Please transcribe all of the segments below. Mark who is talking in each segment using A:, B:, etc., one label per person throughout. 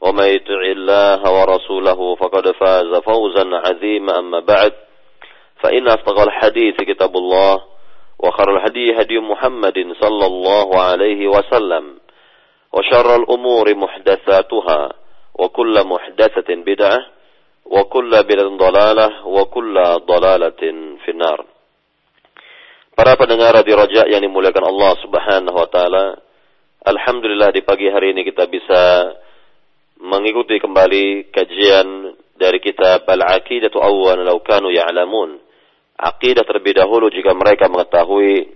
A: ومن يطع الله ورسوله فقد فاز فوزا عظيما أما بعد فإن أصدق الحديث كتاب الله وخر الهدي هدي محمد صلى الله عليه وسلم وشر الأمور محدثاتها وكل محدثة بدعة وكل بدعة ضلالة وكل ضلالة في النار Para pendengar di Raja yang dimuliakan Allah Subhanahu wa taala, alhamdulillah di pagi hari ini kita bisa mengikuti kembali kajian dari kitab Al-Aqidatu Awwan Law Kanu Ya'lamun. Aqidah terlebih dahulu jika mereka mengetahui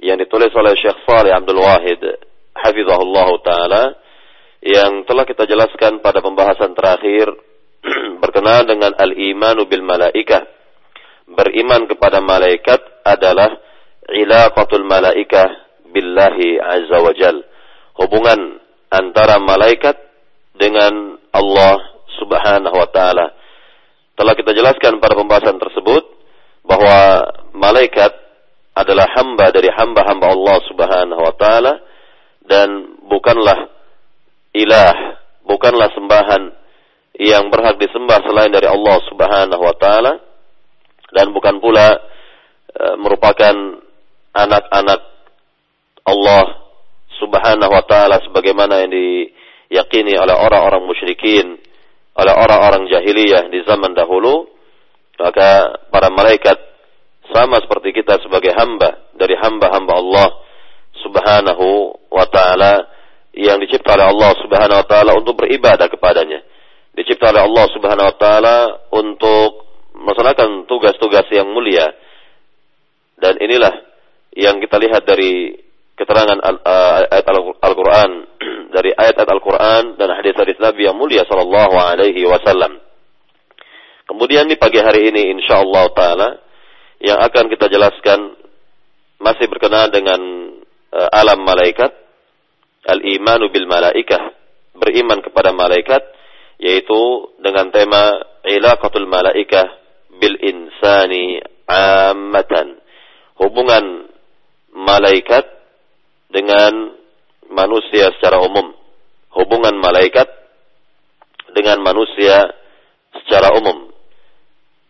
A: yang ditulis oleh Syekh Saleh Abdul Wahid hafizahullah taala yang telah kita jelaskan pada pembahasan terakhir berkenaan dengan al-imanu bil malaikah beriman kepada malaikat adalah ilaqatul malaikah billahi azza wa jal. Hubungan antara malaikat dengan Allah subhanahu wa ta'ala. Telah kita jelaskan pada pembahasan tersebut bahwa malaikat adalah hamba dari hamba-hamba Allah subhanahu wa ta'ala dan bukanlah ilah, bukanlah sembahan yang berhak disembah selain dari Allah subhanahu wa ta'ala dan bukan pula e, merupakan anak-anak Allah Subhanahu wa taala sebagaimana yang diyakini oleh orang-orang musyrikin, oleh orang-orang jahiliyah di zaman dahulu, maka para malaikat sama seperti kita sebagai hamba dari hamba-hamba Allah Subhanahu wa taala yang dicipta oleh Allah Subhanahu wa taala untuk beribadah kepadanya. Dicipta oleh Allah Subhanahu wa taala untuk melaksanakan tugas-tugas yang mulia. Dan inilah yang kita lihat dari keterangan ayat Al-Quran, dari ayat-ayat Al-Quran dan hadis-hadis Nabi yang mulia Sallallahu Alaihi Wasallam. Kemudian di pagi hari ini, insya Allah Taala, yang akan kita jelaskan masih berkenaan dengan uh, alam malaikat, al-imanu bil malaikah, beriman kepada malaikat, yaitu dengan tema ilaqatul malaikah bil insani ammatan. Hubungan malaikat dengan manusia secara umum. Hubungan malaikat dengan manusia secara umum.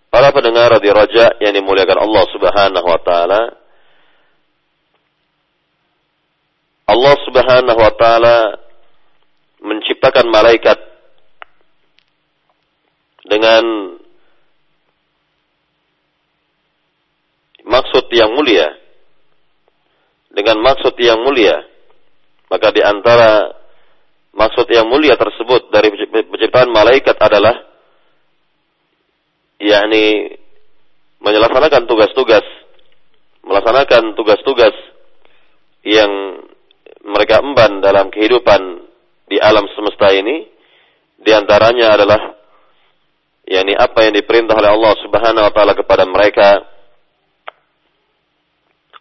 A: Para pendengar di Raja yang dimuliakan Allah Subhanahu wa taala, Allah Subhanahu wa taala menciptakan malaikat dengan maksud yang mulia. Dengan maksud yang mulia. Maka di antara maksud yang mulia tersebut dari penciptaan malaikat adalah yakni menyelaksanakan tugas-tugas melaksanakan tugas-tugas yang mereka emban dalam kehidupan di alam semesta ini di antaranya adalah yakni apa yang diperintah oleh Allah Subhanahu wa taala kepada mereka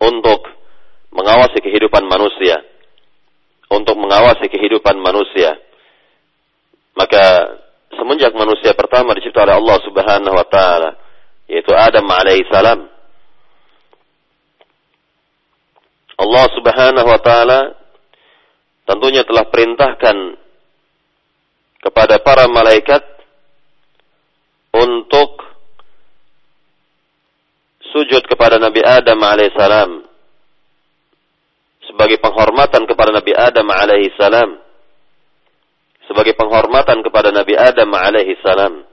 A: untuk mengawasi kehidupan manusia, untuk mengawasi kehidupan manusia. Maka semenjak manusia pertama dicipta oleh Allah Subhanahu wa taala, yaitu Adam alaihi salam. Allah Subhanahu wa taala tentunya telah perintahkan kepada para malaikat untuk sujud kepada Nabi Adam alaihissalam sebagai penghormatan kepada Nabi Adam alaihissalam sebagai penghormatan kepada Nabi Adam alaihissalam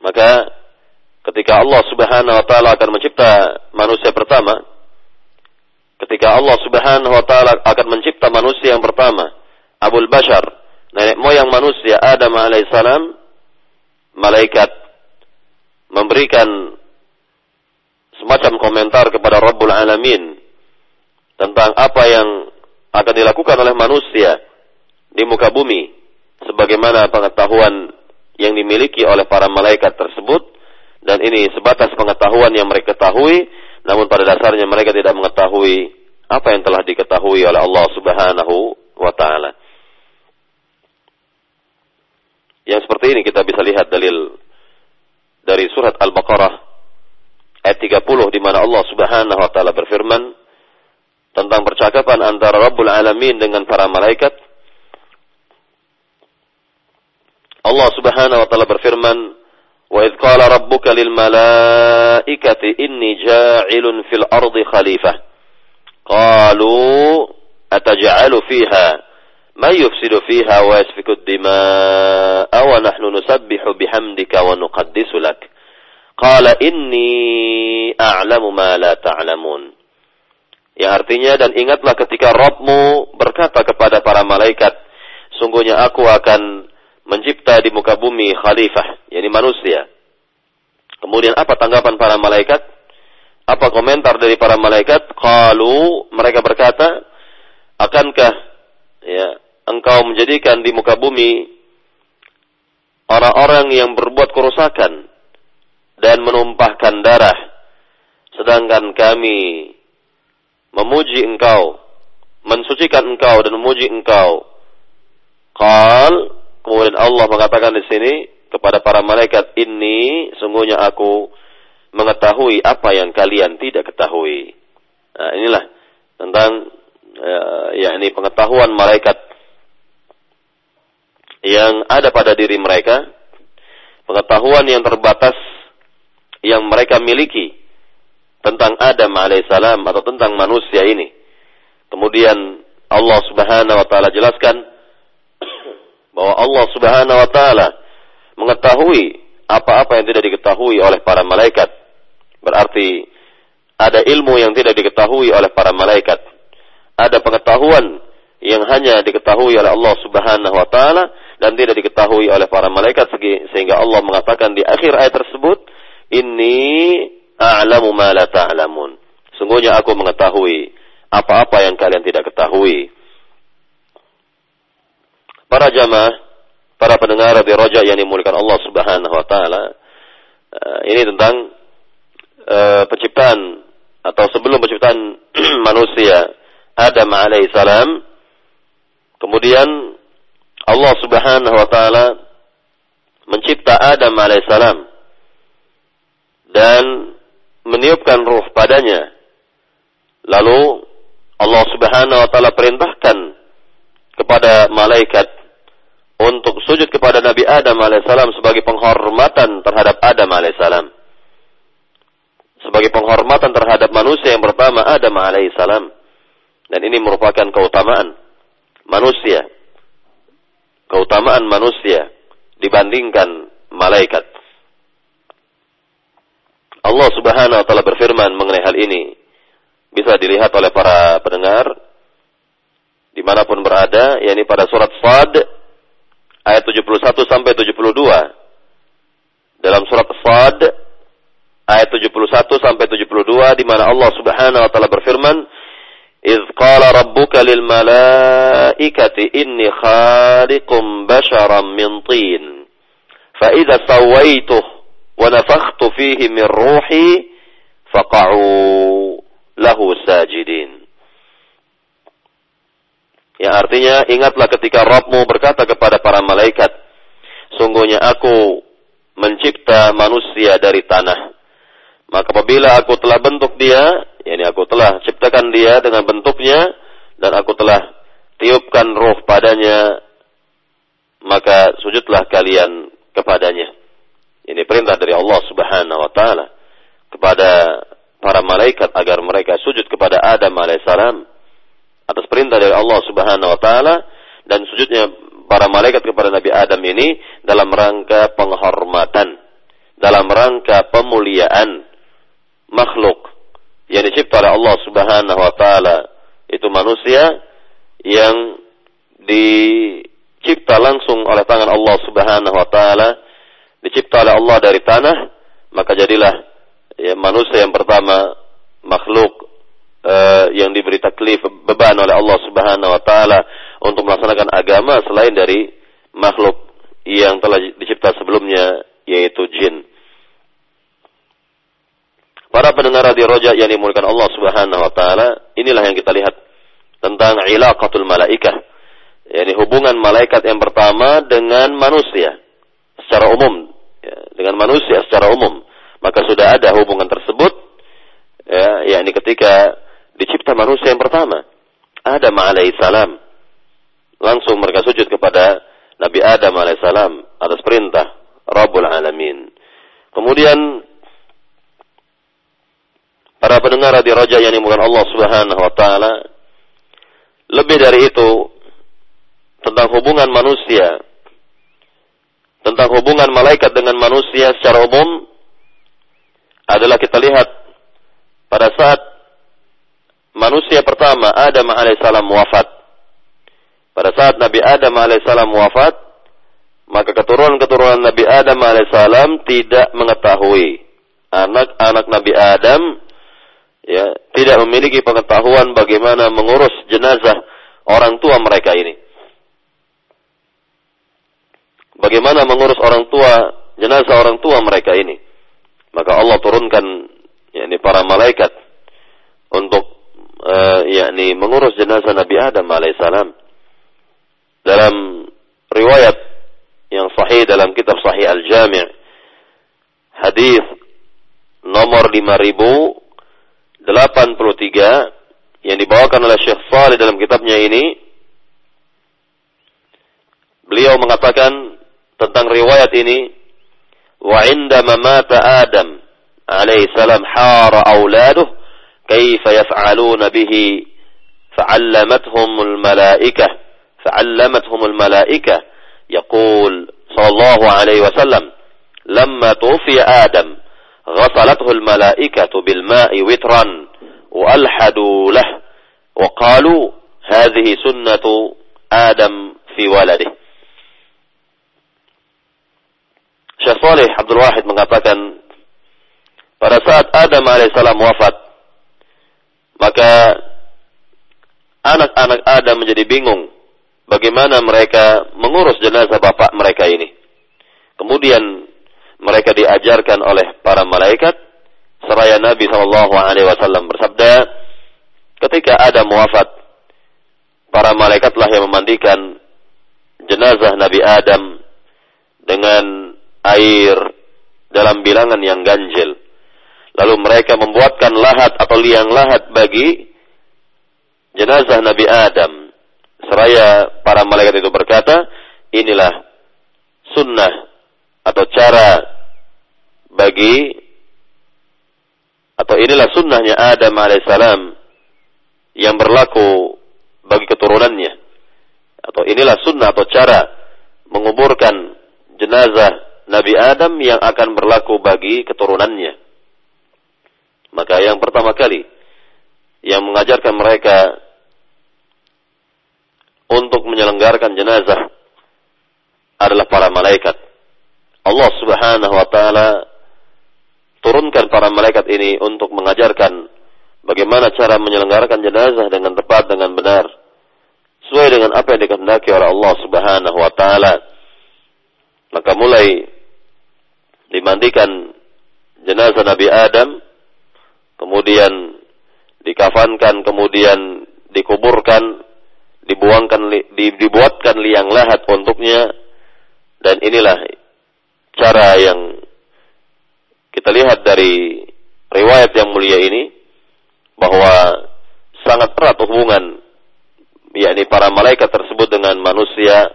A: Maka ketika Allah Subhanahu wa taala akan mencipta manusia pertama, ketika Allah Subhanahu wa taala akan mencipta manusia yang pertama, Abul Bashar, nenek moyang manusia Adam alaihissalam, malaikat memberikan semacam komentar kepada Rabbul Alamin tentang apa yang akan dilakukan oleh manusia di muka bumi sebagaimana pengetahuan yang dimiliki oleh para malaikat tersebut dan ini sebatas pengetahuan yang mereka ketahui namun pada dasarnya mereka tidak mengetahui apa yang telah diketahui oleh Allah Subhanahu wa taala. Yang seperti ini kita bisa lihat dalil dari surat Al-Baqarah ayat 30 di mana Allah Subhanahu wa taala berfirman tentang percakapan antara Rabbul Alamin dengan para malaikat. Allah Subhanahu wa taala berfirman, "Wa idz qala rabbuka lil malaikati inni ja'ilun fil ardi khalifah." Qalu ataj'alu fiha man yufsidu fiha wa yasfiku ad-dima'a wa. Qala inni a'lamu ma la ta'lamun. Yang artinya dan ingatlah ketika Rabbmu berkata kepada para malaikat, sungguhnya aku akan mencipta di muka bumi khalifah, yakni manusia. Kemudian apa tanggapan para malaikat? Apa komentar dari para malaikat? Kalau mereka berkata, akankah ya engkau menjadikan di muka bumi orang-orang yang berbuat kerusakan dan menumpahkan darah. Sedangkan kami memuji engkau mensucikan engkau dan memuji engkau. Qal kemudian Allah mengatakan di sini kepada para malaikat ini sungguhnya aku mengetahui apa yang kalian tidak ketahui. Nah inilah tentang uh, yakni pengetahuan malaikat yang ada pada diri mereka, pengetahuan yang terbatas yang mereka miliki tentang Adam alaihissalam atau tentang manusia ini. Kemudian Allah Subhanahu wa taala jelaskan bahwa Allah Subhanahu wa taala mengetahui apa-apa yang tidak diketahui oleh para malaikat. Berarti ada ilmu yang tidak diketahui oleh para malaikat. Ada pengetahuan yang hanya diketahui oleh Allah Subhanahu wa taala dan tidak diketahui oleh para malaikat sehingga Allah mengatakan di akhir ayat tersebut ini a'lamu ma la ta'lamun. Sungguhnya aku mengetahui apa-apa yang kalian tidak ketahui. Para jamaah para pendengar di roja yang dimuliakan Allah Subhanahu wa taala eh, ini tentang uh, penciptaan atau sebelum penciptaan manusia Adam alaihissalam kemudian Allah Subhanahu wa taala mencipta Adam alaihissalam dan meniupkan ruh padanya. Lalu Allah Subhanahu wa taala perintahkan kepada malaikat untuk sujud kepada Nabi Adam alaihissalam sebagai penghormatan terhadap Adam alaihissalam. Sebagai penghormatan terhadap manusia yang pertama Adam alaihissalam. Dan ini merupakan keutamaan manusia keutamaan manusia dibandingkan malaikat. Allah Subhanahu wa taala berfirman mengenai hal ini. Bisa dilihat oleh para pendengar dimanapun berada, yakni pada surat Sad ayat 71 sampai 72. Dalam surat Sad ayat 71 sampai 72 di mana Allah Subhanahu wa taala berfirman, إذ قال ربك للملائكة إني خالق بشرا من طين فإذا سويته wa nafakhtu fihi min ruhi faqa'u lahu. Yang artinya ingatlah ketika Rabbmu berkata kepada para malaikat, sungguhnya aku mencipta manusia dari tanah. Maka apabila aku telah bentuk dia, yakni aku telah ciptakan dia dengan bentuknya dan aku telah tiupkan roh padanya, maka sujudlah kalian kepadanya ini perintah dari Allah Subhanahu wa taala kepada para malaikat agar mereka sujud kepada Adam alaihissalam atas perintah dari Allah Subhanahu wa taala dan sujudnya para malaikat kepada Nabi Adam ini dalam rangka penghormatan dalam rangka pemuliaan makhluk yang dicipta oleh Allah Subhanahu wa taala. Itu manusia yang dicipta langsung oleh tangan Allah Subhanahu wa taala dicipta oleh Allah dari tanah maka jadilah ya, manusia yang pertama makhluk uh, yang diberi taklif beban oleh Allah Subhanahu wa taala untuk melaksanakan agama selain dari makhluk yang telah dicipta sebelumnya yaitu jin. Para pendengar radio Roja yang dimulakan Allah Subhanahu wa taala, inilah yang kita lihat tentang ilaqatul malaikah. yakni hubungan malaikat yang pertama dengan manusia secara umum, ya, dengan manusia secara umum. Maka sudah ada hubungan tersebut ya, yakni ketika dicipta manusia yang pertama, Adam alaihissalam. Langsung mereka sujud kepada Nabi Adam alaihissalam atas perintah Rabbul Alamin. Kemudian Para pendengar di Raja yang dimulakan Allah Subhanahu wa taala lebih dari itu tentang hubungan manusia tentang hubungan malaikat dengan manusia secara umum adalah kita lihat pada saat manusia pertama Adam alaihissalam wafat. Pada saat Nabi Adam alaihissalam wafat, maka keturunan-keturunan Nabi Adam alaihissalam tidak mengetahui anak-anak Nabi Adam ya tidak memiliki pengetahuan bagaimana mengurus jenazah orang tua mereka ini. Bagaimana mengurus orang tua jenazah orang tua mereka ini? Maka Allah turunkan yakni para malaikat untuk uh, yakni mengurus jenazah Nabi Adam alaihissalam. Dalam riwayat yang sahih dalam kitab Sahih Al-Jami' hadis nomor 5000 83 yang dibawakan oleh Syekh Saleh dalam kitabnya ini beliau mengatakan tentang riwayat ini wa indama mata Adam alaihi salam hara auladuh kaifa yaf'aluna bihi fa'allamathum al-malaikah fa'allamathum al-malaikah yaqul sallallahu alaihi wasallam lamma tufiya Adam غسلته الملائكة بالماء وترا وألحدوا له وقالوا هذه سنة آدم في ولده Syekh Saleh Abdul Wahid mengatakan pada saat Adam alaihissalam wafat maka anak-anak Adam menjadi bingung bagaimana mereka mengurus jenazah bapak mereka ini. Kemudian mereka diajarkan oleh para malaikat seraya Nabi Wasallam bersabda ketika Adam wafat para malaikatlah yang memandikan jenazah Nabi Adam dengan air dalam bilangan yang ganjil. Lalu mereka membuatkan lahat atau liang lahat bagi jenazah Nabi Adam. Seraya para malaikat itu berkata inilah sunnah atau cara bagi atau inilah sunnahnya Adam alaihissalam yang berlaku bagi keturunannya. Atau inilah sunnah atau cara menguburkan jenazah Nabi Adam yang akan berlaku bagi keturunannya maka yang pertama kali yang mengajarkan mereka untuk menyelenggarakan jenazah adalah para malaikat Allah Subhanahu wa taala turunkan para malaikat ini untuk mengajarkan bagaimana cara menyelenggarakan jenazah dengan tepat dengan benar sesuai dengan apa yang dikehendaki oleh Allah Subhanahu wa taala. Maka mulai dimandikan jenazah Nabi Adam, kemudian dikafankan, kemudian dikuburkan, dibuangkan dibuatkan liang lahat untuknya dan inilah cara yang kita lihat dari riwayat yang mulia ini bahwa sangat erat hubungan yakni para malaikat tersebut dengan manusia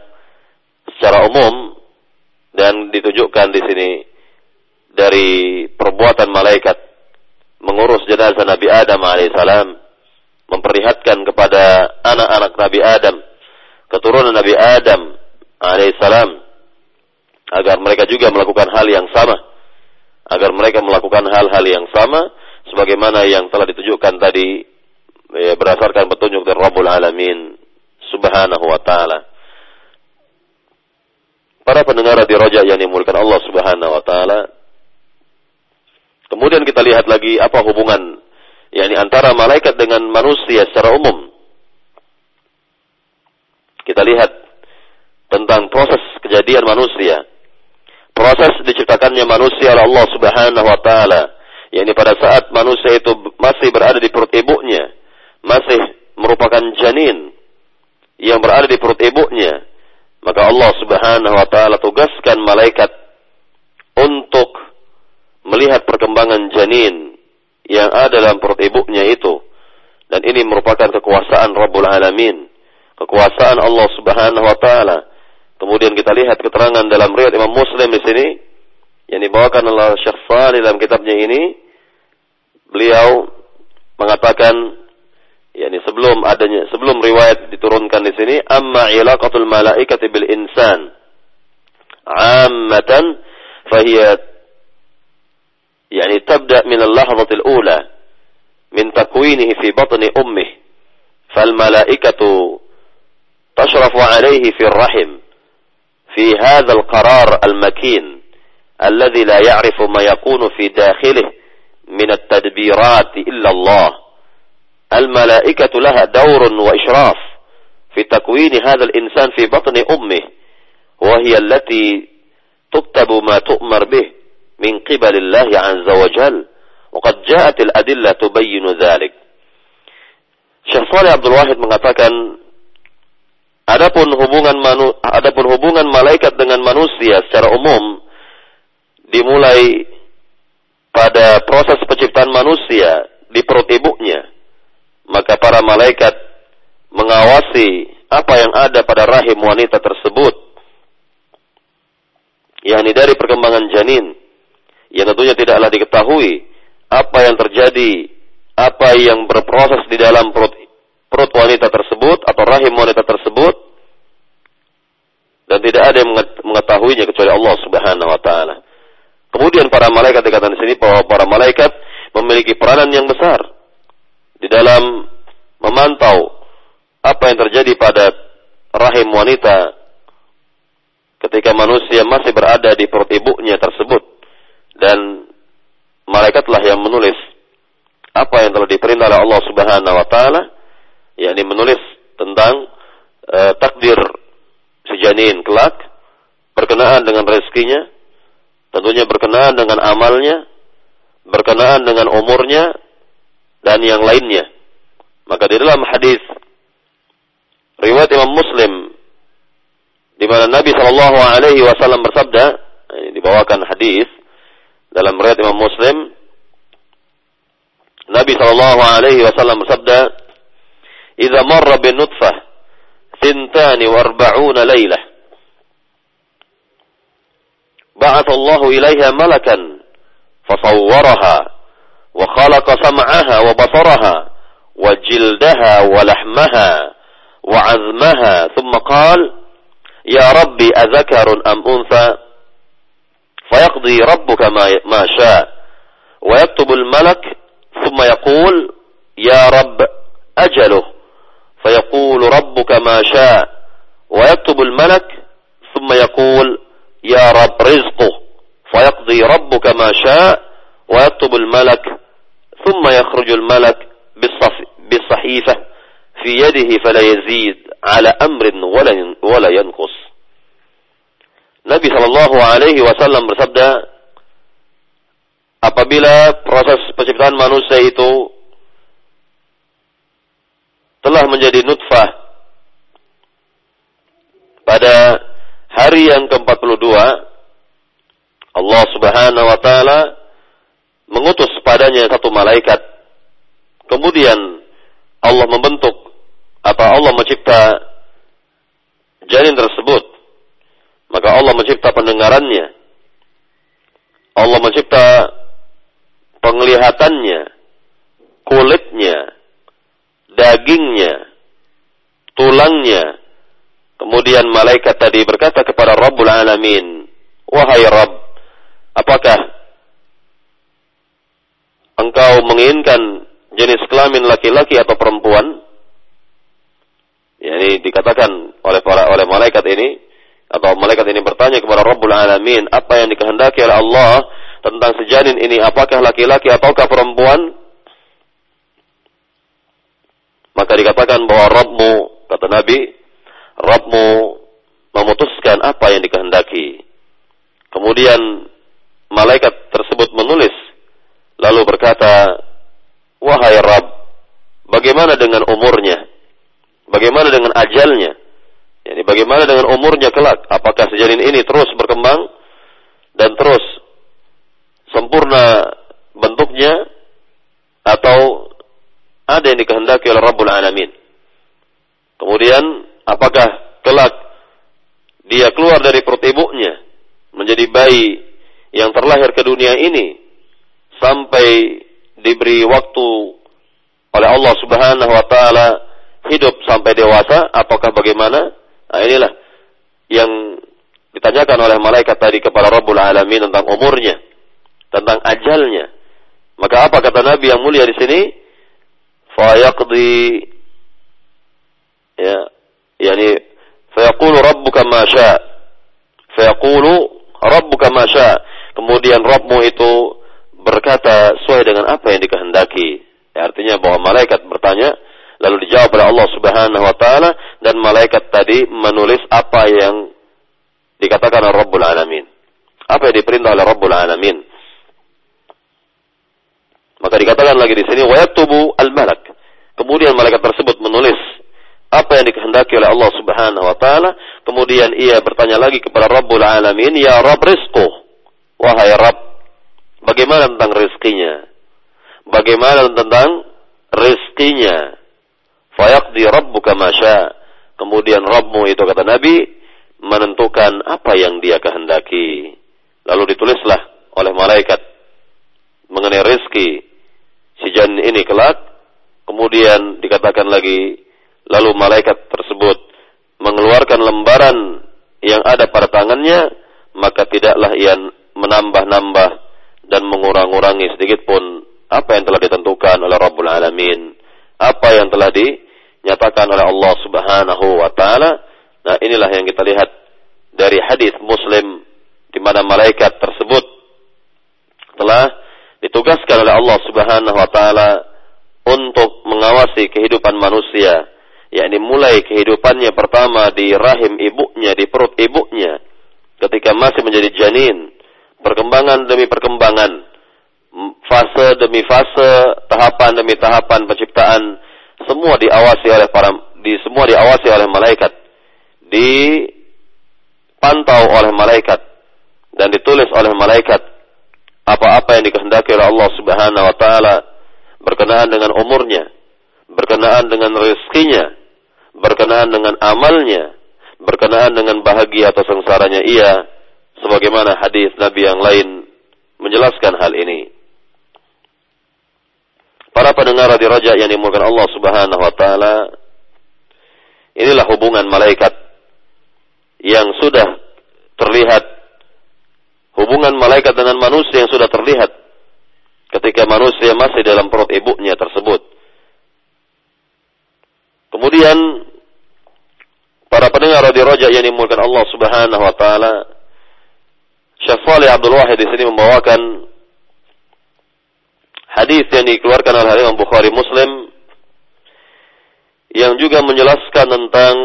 A: secara umum dan ditujukan di sini dari perbuatan malaikat mengurus jenazah Nabi Adam alaihissalam memperlihatkan kepada anak-anak Nabi Adam keturunan Nabi Adam alaihissalam agar mereka juga melakukan hal yang sama agar mereka melakukan hal-hal yang sama sebagaimana yang telah ditunjukkan tadi ya, berdasarkan petunjuk dari Rabbul Alamin Subhanahu wa taala. Para pendengar di Roja yang dimulakan Allah Subhanahu wa taala. Kemudian kita lihat lagi apa hubungan yakni antara malaikat dengan manusia secara umum. Kita lihat tentang proses kejadian manusia. Proses diciptakannya manusia oleh Allah Subhanahu wa taala. yakni pada saat manusia itu masih berada di perut ibunya, masih merupakan janin yang berada di perut ibunya, maka Allah Subhanahu wa taala tugaskan malaikat untuk melihat perkembangan janin yang ada dalam perut ibunya itu. Dan ini merupakan kekuasaan Rabbul Alamin. Kekuasaan Allah Subhanahu wa taala. Kemudian kita lihat keterangan dalam riwayat Imam Muslim di sini yang dibawakan oleh Syekh Salih dalam kitabnya ini. Beliau mengatakan yakni sebelum adanya sebelum riwayat diturunkan di sini amma ilaqatul malaikati bil insan ammatan fahiya يعني تبدأ من اللحظة الأولى من تكوينه في بطن أمه فالملائكة تشرف عليه في الرحم في هذا القرار المكين الذي لا يعرف ما يكون في داخله من التدبيرات إلا الله. الملائكة لها دور وإشراف في تكوين هذا الإنسان في بطن أمه وهي التي تكتب ما تؤمر به. Min qibalillahi azza wa jal. Waqad ja'atil adillah tubayyinu dhalik. Syekh Saleh Abdul Wahid mengatakan adapun hubungan manu, adapun hubungan malaikat dengan manusia secara umum dimulai pada proses penciptaan manusia di perut ibunya maka para malaikat mengawasi apa yang ada pada rahim wanita tersebut yakni dari perkembangan janin yang tentunya tidaklah diketahui apa yang terjadi, apa yang berproses di dalam perut, perut wanita tersebut atau rahim wanita tersebut dan tidak ada yang mengetahuinya kecuali Allah Subhanahu wa taala. Kemudian para malaikat dikatakan di sini bahwa para malaikat memiliki peranan yang besar di dalam memantau apa yang terjadi pada rahim wanita ketika manusia masih berada di perut ibunya tersebut dan malaikatlah yang menulis apa yang telah diperintah oleh Allah Subhanahu wa taala yakni menulis tentang e, takdir si janin kelak berkenaan dengan rezekinya tentunya berkenaan dengan amalnya berkenaan dengan umurnya dan yang lainnya. Maka di dalam hadis riwayat Imam Muslim di mana Nabi Shallallahu alaihi wasallam bersabda ini dibawakan hadis dalam riwayat Imam Muslim Nabi sallallahu alaihi wasallam bersabda "Idza marra bin nutfah thintani wa arba'una lailah ba'atha Allah ilaiha malakan fasawwaraha wa khalaqa sam'aha wa basaraha wa thumma qala ya rabbi adhakarun am untha فيقضي ربك ما ما شاء. ويكتب الملك ثم يقول يا رب أجله. فيقول ربك ما شاء. ويكتب الملك ثم يقول يا رب رزقه. فيقضي ربك ما شاء ويكتب الملك ثم يخرج الملك بالصحيفة في يده فلا يزيد على أمر ولا ينقص. Nabi Shallallahu Alaihi Wasallam bersabda, apabila proses penciptaan manusia itu telah menjadi nutfah pada hari yang ke-42 Allah Subhanahu wa taala mengutus padanya satu malaikat. Kemudian Allah membentuk apa Allah mencipta janin tersebut maka Allah mencipta pendengarannya. Allah mencipta penglihatannya, kulitnya, dagingnya, tulangnya. Kemudian malaikat tadi berkata kepada Rabbul Alamin, Wahai Rabb, apakah engkau menginginkan jenis kelamin laki-laki atau perempuan? Ya, ini dikatakan oleh para oleh malaikat ini atau malaikat ini bertanya kepada Rabbul Alamin, apa yang dikehendaki oleh Allah tentang sejanin ini apakah laki-laki ataukah perempuan? Maka dikatakan bahwa Rabbmu, kata Nabi, Rabbmu memutuskan apa yang dikehendaki. Kemudian malaikat tersebut menulis, lalu berkata, Wahai Rabb, bagaimana dengan umurnya? Bagaimana dengan ajalnya? Yani bagaimana dengan umurnya kelak? Apakah sejalin ini terus berkembang dan terus sempurna bentuknya atau ada yang dikehendaki oleh Rabbul Alamin? Kemudian apakah kelak dia keluar dari perut ibunya menjadi bayi yang terlahir ke dunia ini sampai diberi waktu oleh Allah Subhanahu wa taala hidup sampai dewasa ataukah bagaimana? Nah, inilah yang ditanyakan oleh malaikat tadi kepada Rabbul Alamin tentang umurnya, tentang ajalnya. Maka apa kata Nabi yang mulia di sini? Fayaqdi ya, yani fayaqulu rabbuka ma syaa. Fayaqulu rabbuka ma syaa. Kemudian Rabbmu itu berkata sesuai dengan apa yang dikehendaki. Ya, artinya bahwa malaikat bertanya, Lalu dijawab oleh Allah Subhanahu wa taala dan malaikat tadi menulis apa yang dikatakan oleh Rabbul Alamin. Apa yang diperintah oleh Rabbul Alamin. Maka dikatakan lagi di sini wa al-malak. Kemudian malaikat tersebut menulis apa yang dikehendaki oleh Allah Subhanahu wa taala. Kemudian ia bertanya lagi kepada Rabbul Alamin, "Ya Rabb rizqu." Wahai Rabb, bagaimana tentang rezekinya? Bagaimana tentang rezekinya? Fayaqdi rabbuka masya. Kemudian Rabbmu itu kata Nabi menentukan apa yang dia kehendaki. Lalu ditulislah oleh malaikat mengenai rezeki si janin ini kelak. Kemudian dikatakan lagi lalu malaikat tersebut mengeluarkan lembaran yang ada pada tangannya maka tidaklah ia menambah-nambah dan mengurang-urangi sedikit pun apa yang telah ditentukan oleh Rabbul Alamin apa yang telah dinyatakan oleh Allah Subhanahu wa taala. Nah, inilah yang kita lihat dari hadis Muslim di mana malaikat tersebut telah ditugaskan oleh Allah Subhanahu wa taala untuk mengawasi kehidupan manusia, yakni mulai kehidupannya pertama di rahim ibunya, di perut ibunya, ketika masih menjadi janin, perkembangan demi perkembangan, fase demi fase, tahapan demi tahapan penciptaan, semua diawasi oleh para di semua diawasi oleh malaikat, dipantau oleh malaikat dan ditulis oleh malaikat apa-apa yang dikehendaki oleh Allah Subhanahu wa taala berkenaan dengan umurnya, berkenaan dengan rezekinya, berkenaan dengan amalnya, berkenaan dengan bahagia atau sengsaranya ia sebagaimana hadis Nabi yang lain menjelaskan hal ini. Para pendengar di raja yang dimulakan Allah Subhanahu wa taala, inilah hubungan malaikat yang sudah terlihat hubungan malaikat dengan manusia yang sudah terlihat ketika manusia masih dalam perut ibunya tersebut. Kemudian para pendengar di raja yang dimulakan Allah Subhanahu wa taala, Saleh Abdul Wahid di sini membawakan hadis yang dikeluarkan oleh Imam Bukhari Muslim yang juga menjelaskan tentang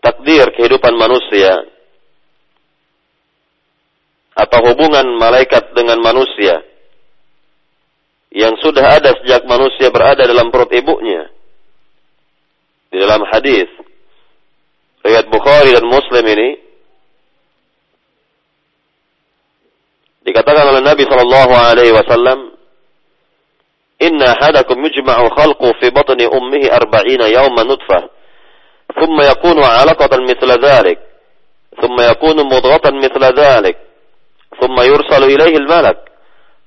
A: takdir kehidupan manusia atau hubungan malaikat dengan manusia yang sudah ada sejak manusia berada dalam perut ibunya. Di dalam hadis riwayat Bukhari dan Muslim ini Dikatakan oleh Nabi sallallahu alaihi wasallam, "Inna hadakum yujma'u khalqu fi batni ummihi arba'ina yawman nutfah, thumma yakunu 'alaqatan mithla dhalik, thumma yakunu mudghatan mithla dhalik, thumma yursalu ilayhi al-malak,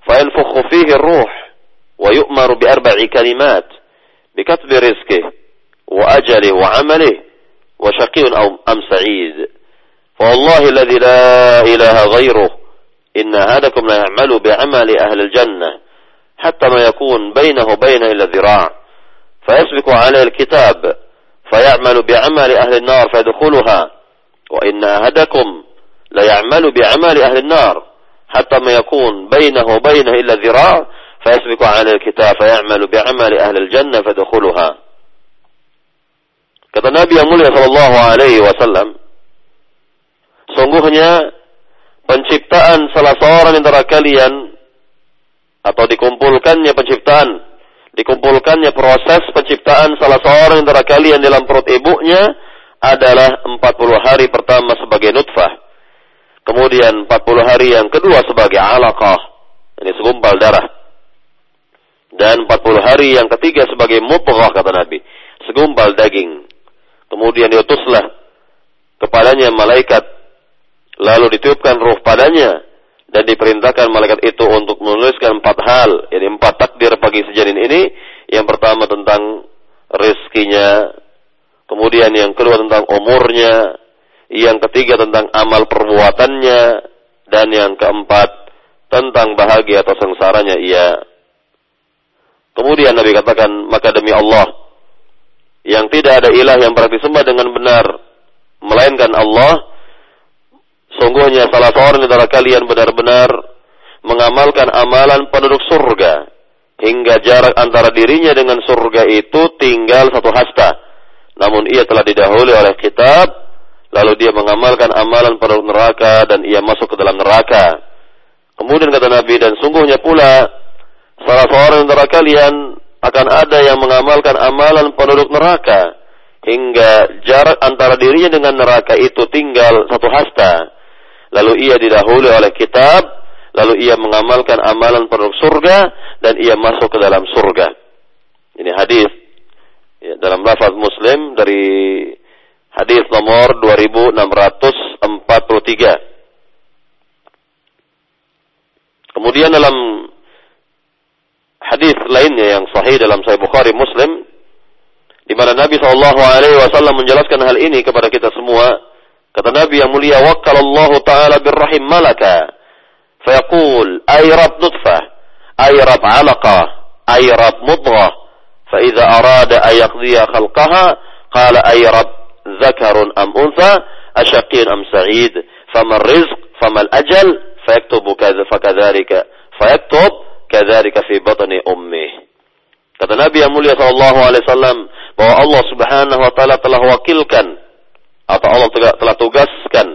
A: فينفخ فيه الروح ويؤمر بأربع كلمات بكتب رزقه وأجله وعمله وشقي أم سعيد فوالله الذي لا إله غيره إن أحدكم لا يعمل بعمل أهل الجنة حتى ما يكون بينه وبين إلا ذراع. فيسبق عليه الكتاب فيعمل بعمل أهل النار فيدخلها. وإن أحدكم ليعمل بعمل أهل النار حتى ما يكون بينه وبينه إلا ذراع فيسبق على الكتاب فيعمل بعمل أهل الجنة فيدخلها. Kata Nabi yang mulia Shallallahu Alaihi Wasallam, sungguhnya penciptaan salah seorang antara kalian atau dikumpulkannya penciptaan, dikumpulkannya proses penciptaan salah seorang antara kalian dalam perut ibunya adalah 40 hari pertama sebagai nutfah. Kemudian 40 hari yang kedua sebagai alaqah. Ini segumpal darah. Dan 40 hari yang ketiga sebagai mutghah kata Nabi. Segumpal daging. Kemudian diutuslah kepadanya malaikat. Lalu ditiupkan ruh padanya. Dan diperintahkan malaikat itu untuk menuliskan empat hal. Ini empat takdir bagi sejanin ini. Yang pertama tentang rezekinya. Kemudian yang kedua tentang umurnya yang ketiga tentang amal perbuatannya, dan yang keempat tentang bahagia atau sengsaranya ia. Kemudian Nabi katakan, maka demi Allah, yang tidak ada ilah yang berarti sembah dengan benar, melainkan Allah, sungguhnya salah seorang di antara kalian benar-benar mengamalkan amalan penduduk surga, hingga jarak antara dirinya dengan surga itu tinggal satu hasta. Namun ia telah didahului oleh kitab lalu dia mengamalkan amalan pada neraka dan ia masuk ke dalam neraka. Kemudian kata Nabi dan sungguhnya pula salah seorang antara kalian akan ada yang mengamalkan amalan penduduk neraka hingga jarak antara dirinya dengan neraka itu tinggal satu hasta. Lalu ia didahului oleh kitab, lalu ia mengamalkan amalan penduduk surga dan ia masuk ke dalam surga. Ini hadis ya, dalam lafaz Muslim dari Hadis nomor 2643. Kemudian dalam hadis lainnya yang sahih dalam Sahih Bukhari Muslim di mana Nabi wasallam menjelaskan hal ini kepada kita semua. Kata Nabi yang mulia, Wakal Allah Ta'ala birrahim malaka. Fayaqul, Ayrab nutfah, Ayrab alaqah, Ayrab mudghah. فإذا أراد أن يقضي خلقها قال أي رب ذكر أم أنثى أشقي أم rizq, فما الرزق فما الأجل فيكتب كذا فكذلك فيكتب كذلك في بطن أمه kata Nabi yang mulia sallallahu alaihi wasallam bahwa Allah Subhanahu wa taala telah wakilkan atau Allah telah tugaskan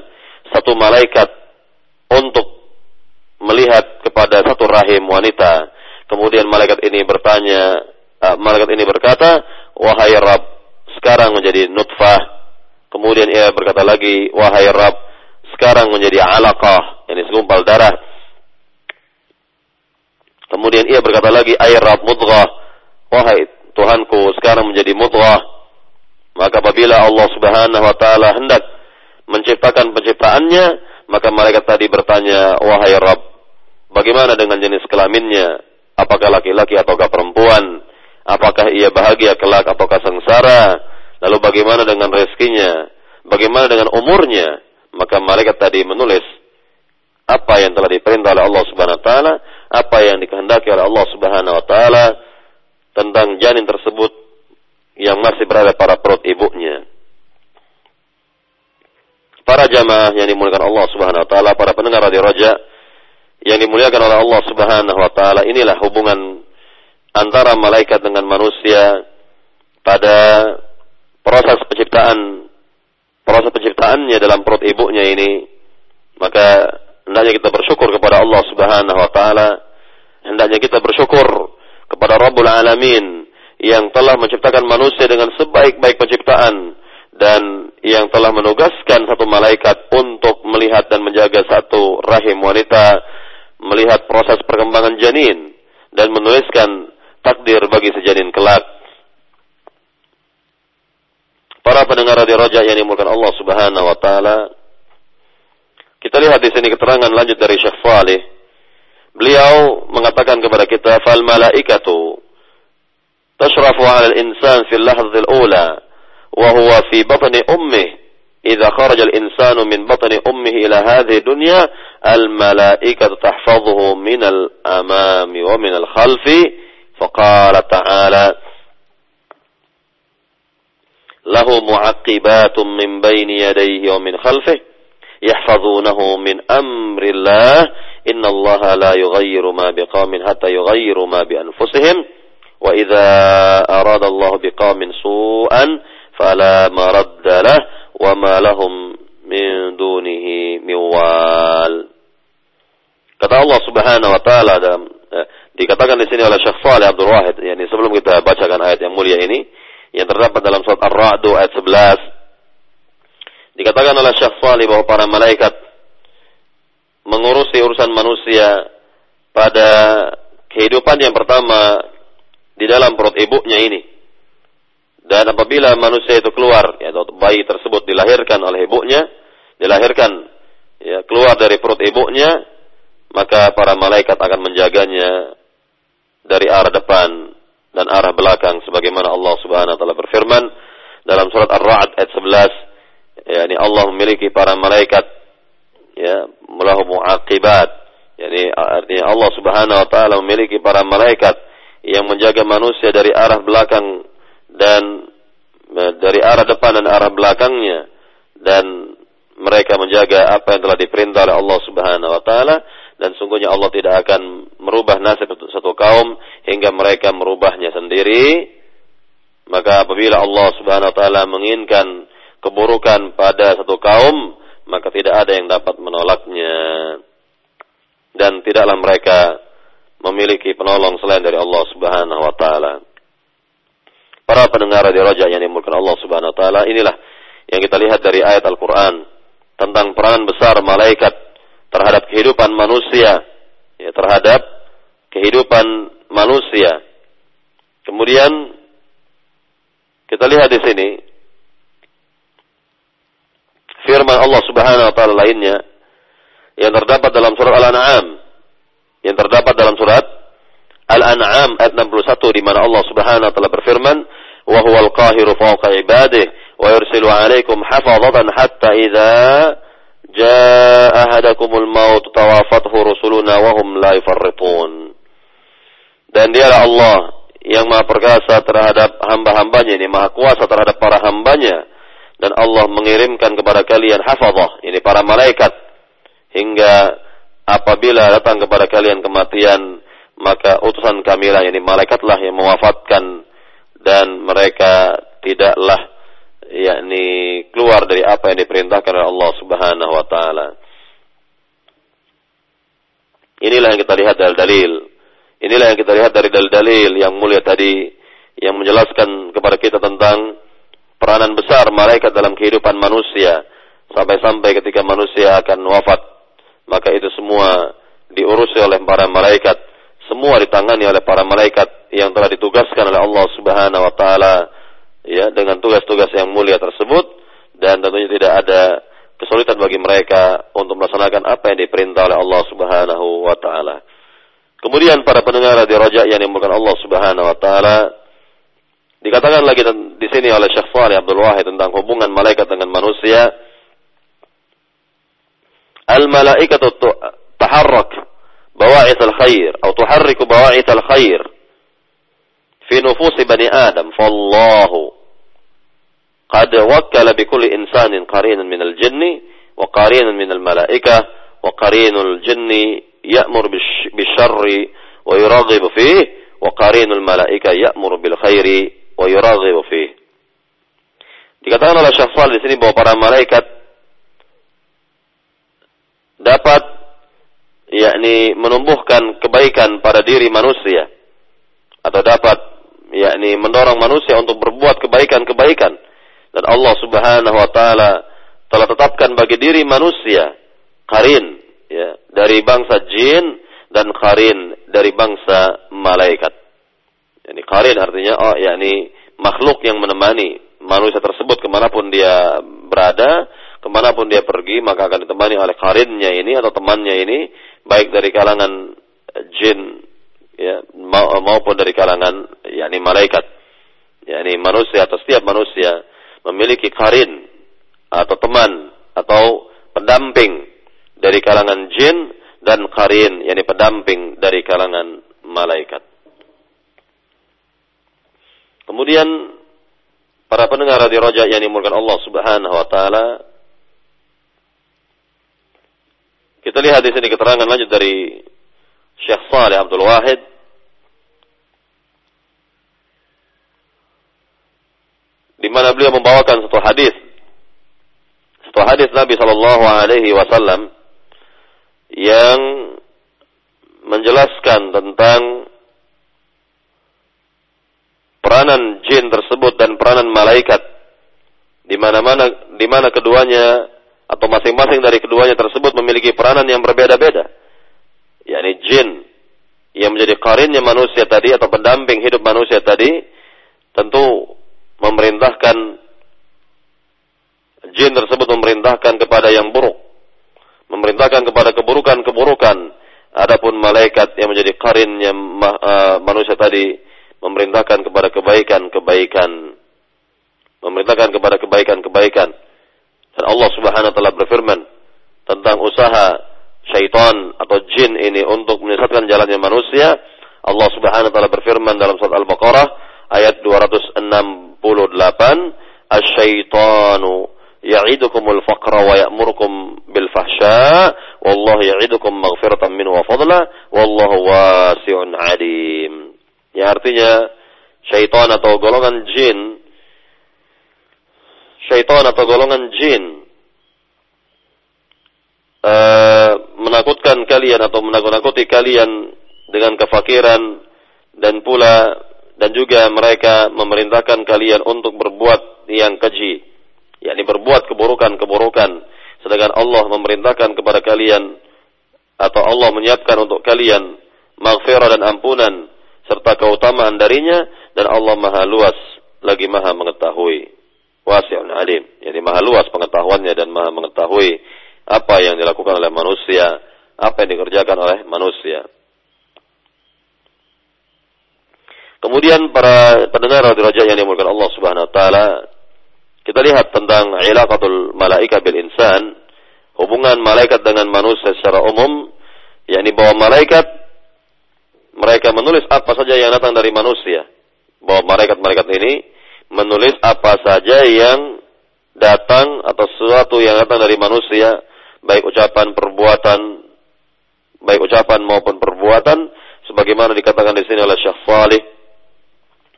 A: satu malaikat untuk melihat kepada satu rahim wanita. Kemudian malaikat ini bertanya, uh, malaikat ini berkata, "Wahai Rabb, sekarang menjadi nutfah, Kemudian ia berkata lagi, wahai Rabb, sekarang menjadi alaqah, ini segumpal darah. Kemudian ia berkata lagi, ay Rabb mudghah, wahai Tuhanku, sekarang menjadi mudghah. Maka apabila Allah Subhanahu wa taala hendak menciptakan penciptaannya, maka malaikat tadi bertanya, wahai Rabb, bagaimana dengan jenis kelaminnya? Apakah laki-laki ataukah perempuan? Apakah ia bahagia kelak ataukah sengsara? Lalu bagaimana dengan rezekinya? Bagaimana dengan umurnya? Maka malaikat tadi menulis apa yang telah diperintah oleh Allah Subhanahu wa taala, apa yang dikehendaki oleh Allah Subhanahu wa taala tentang janin tersebut yang masih berada pada perut ibunya. Para jamaah yang dimuliakan Allah Subhanahu wa taala, para pendengar radio Raja yang dimuliakan oleh Allah Subhanahu wa taala, inilah hubungan antara malaikat dengan manusia pada proses penciptaan proses penciptaannya dalam perut ibunya ini maka hendaknya kita bersyukur kepada Allah Subhanahu wa taala hendaknya kita bersyukur kepada Rabbul Alamin yang telah menciptakan manusia dengan sebaik-baik penciptaan dan yang telah menugaskan satu malaikat untuk melihat dan menjaga satu rahim wanita melihat proses perkembangan janin dan menuliskan takdir bagi sejanin kelak Para pendengar radio Raja yang dimulakan Allah Subhanahu wa taala. Kita lihat di sini keterangan lanjut dari Syekh Saleh. Beliau mengatakan kepada kita fal malaikatu تشرف على الإنسان في اللحظة الأولى وهو في بطن أمه. إذا خرج الإنسان من بطن أمه إلى هذه الدنيا الملائكة تحفظه من الأمام ومن الخلف. فقال تعالى له معقبات من بين يديه ومن خلفه يحفظونه من أمر الله. إن الله لا يغير ما بقوم حتى يغيروا ما بأنفسهم. wa idza arada Allah biqaumin su'an fala maradda lah wa ma lahum min dunihi min. Kata Allah Subhanahu wa taala dalam eh, dikatakan di sini oleh Syekh Saleh Abdul Wahid, yakni sebelum kita bacakan ayat yang mulia ini yang terdapat dalam surat Ar-Ra'd ayat 11 dikatakan oleh Syekh Saleh bahwa para malaikat mengurusi urusan manusia pada kehidupan yang pertama di dalam perut ibunya ini. Dan apabila manusia itu keluar, ya, atau bayi tersebut dilahirkan oleh ibunya, dilahirkan ya, keluar dari perut ibunya, maka para malaikat akan menjaganya dari arah depan dan arah belakang sebagaimana Allah Subhanahu wa taala berfirman dalam surat Ar-Ra'd ayat 11 yakni Allah memiliki para malaikat ya melahu muaqibat yani artinya Allah Subhanahu wa taala memiliki para malaikat yang menjaga manusia dari arah belakang dan e, dari arah depan dan arah belakangnya dan mereka menjaga apa yang telah diperintah oleh Allah Subhanahu wa taala dan sungguhnya Allah tidak akan merubah nasib satu kaum hingga mereka merubahnya sendiri. Maka apabila Allah Subhanahu wa taala menginginkan keburukan pada satu kaum maka tidak ada yang dapat menolaknya. Dan tidaklah mereka memiliki penolong selain dari Allah Subhanahu wa taala. Para pendengar di Raja yang dimulakan Allah Subhanahu wa taala, inilah yang kita lihat dari ayat Al-Qur'an tentang peranan besar malaikat terhadap kehidupan manusia, ya, terhadap kehidupan manusia. Kemudian kita lihat di sini firman Allah Subhanahu wa taala lainnya yang terdapat dalam surat Al-An'am yang terdapat dalam surat Al-An'am ayat 61 di mana Allah Subhanahu wa taala berfirman wa huwal qahiru fawqa ibadihi wa yursilu 'alaikum hafazatan hatta idza jaa ahadakumul maut tawafathu rusuluna wa hum la yufarritun. Dan dialah Allah yang maha perkasa terhadap hamba-hambanya ini maha kuasa terhadap para hambanya. Dan Allah mengirimkan kepada kalian hafazah, ini para malaikat hingga apabila datang kepada kalian kematian maka utusan kamilah ini malaikatlah yang mewafatkan dan mereka tidaklah yakni keluar dari apa yang diperintahkan oleh Allah Subhanahu wa taala. Inilah yang kita lihat dari dalil. Inilah yang kita lihat dari dalil-dalil yang mulia tadi yang menjelaskan kepada kita tentang peranan besar malaikat dalam kehidupan manusia sampai-sampai ketika manusia akan wafat maka itu semua diurusi oleh para malaikat semua ditangani oleh para malaikat yang telah ditugaskan oleh Allah Subhanahu wa taala ya dengan tugas-tugas yang mulia tersebut dan tentunya tidak ada kesulitan bagi mereka untuk melaksanakan apa yang diperintah oleh Allah Subhanahu wa taala. Kemudian para pendengar di Raja yang dimulakan Allah Subhanahu wa taala Dikatakan lagi di sini oleh Syekh Salih Abdul Wahid tentang hubungan malaikat dengan manusia. الملائكة تحرك بواعث الخير أو تحرك بواعث الخير في نفوس بني آدم فالله قد وكل بكل إنسان قرين من الجن وقرين من الملائكة وقرين الجن يأمر بالشر ويراغب فيه وقرين الملائكة يأمر بالخير ويراغب فيه. Dikatakan oleh Syafal di sini bahwa para malaikat dapat yakni menumbuhkan kebaikan pada diri manusia atau dapat yakni mendorong manusia untuk berbuat kebaikan-kebaikan dan Allah Subhanahu wa taala telah tetapkan bagi diri manusia karin ya dari bangsa jin dan karin dari bangsa malaikat. Yani karin artinya oh yakni makhluk yang menemani manusia tersebut ke mana pun dia berada, ke mana pun dia pergi maka akan ditemani oleh karinnya ini atau temannya ini baik dari kalangan jin ya maupun dari kalangan yakni malaikat. yakni manusia atau setiap manusia memiliki karin atau teman atau pendamping dari kalangan jin dan qarin yakni pendamping dari kalangan malaikat. Kemudian para pendengar di Roja yang dimulakan Allah Subhanahu wa taala kita lihat di sini keterangan lanjut dari Syekh Saleh Abdul Wahid. Di mana beliau membawakan satu hadis. Satu hadis Nabi Shallallahu alaihi wasallam yang menjelaskan tentang peranan jin tersebut dan peranan malaikat. Di mana-mana di mana keduanya atau masing-masing dari keduanya tersebut memiliki peranan yang berbeda-beda. yakni jin yang menjadi karinnya manusia tadi atau pendamping hidup manusia tadi tentu memerintahkan jin tersebut memerintahkan kepada yang buruk, memerintahkan kepada keburukan-keburukan. Adapun malaikat yang menjadi karinnya uh, manusia tadi memerintahkan kepada kebaikan-kebaikan. Memerintahkan kepada kebaikan-kebaikan. Dan Allah Subhanahu wa taala berfirman tentang usaha syaitan atau jin ini untuk menyesatkan jalannya manusia. Allah Subhanahu wa taala berfirman dalam surat Al-Baqarah ayat 268, "Asy-syaitanu ya'idukumul faqra wa ya'murukum bil fahsya wallahu ya'idukum maghfiratan minhu wa fadla wallahu wasi'un 'alim." Ya artinya syaitan atau golongan jin syaitan atau golongan jin uh, menakutkan kalian atau menakut-nakuti kalian dengan kefakiran dan pula dan juga mereka memerintahkan kalian untuk berbuat yang keji yakni berbuat keburukan-keburukan. Sedangkan Allah memerintahkan kepada kalian atau Allah menyiapkan untuk kalian maghfirah dan ampunan serta keutamaan darinya dan Allah maha luas lagi maha mengetahui wasi'un alim jadi maha luas pengetahuannya dan maha mengetahui apa yang dilakukan oleh manusia apa yang dikerjakan oleh manusia kemudian para pendengar radio raja yang dimulakan Allah subhanahu wa ta'ala kita lihat tentang ilaqatul malaika bil insan hubungan malaikat dengan manusia secara umum yakni bahwa malaikat mereka menulis apa saja yang datang dari manusia. Bahwa malaikat-malaikat ini menulis apa saja yang datang atau sesuatu yang datang dari manusia, baik ucapan, perbuatan, baik ucapan maupun perbuatan, sebagaimana dikatakan di sini oleh Syekh Salih,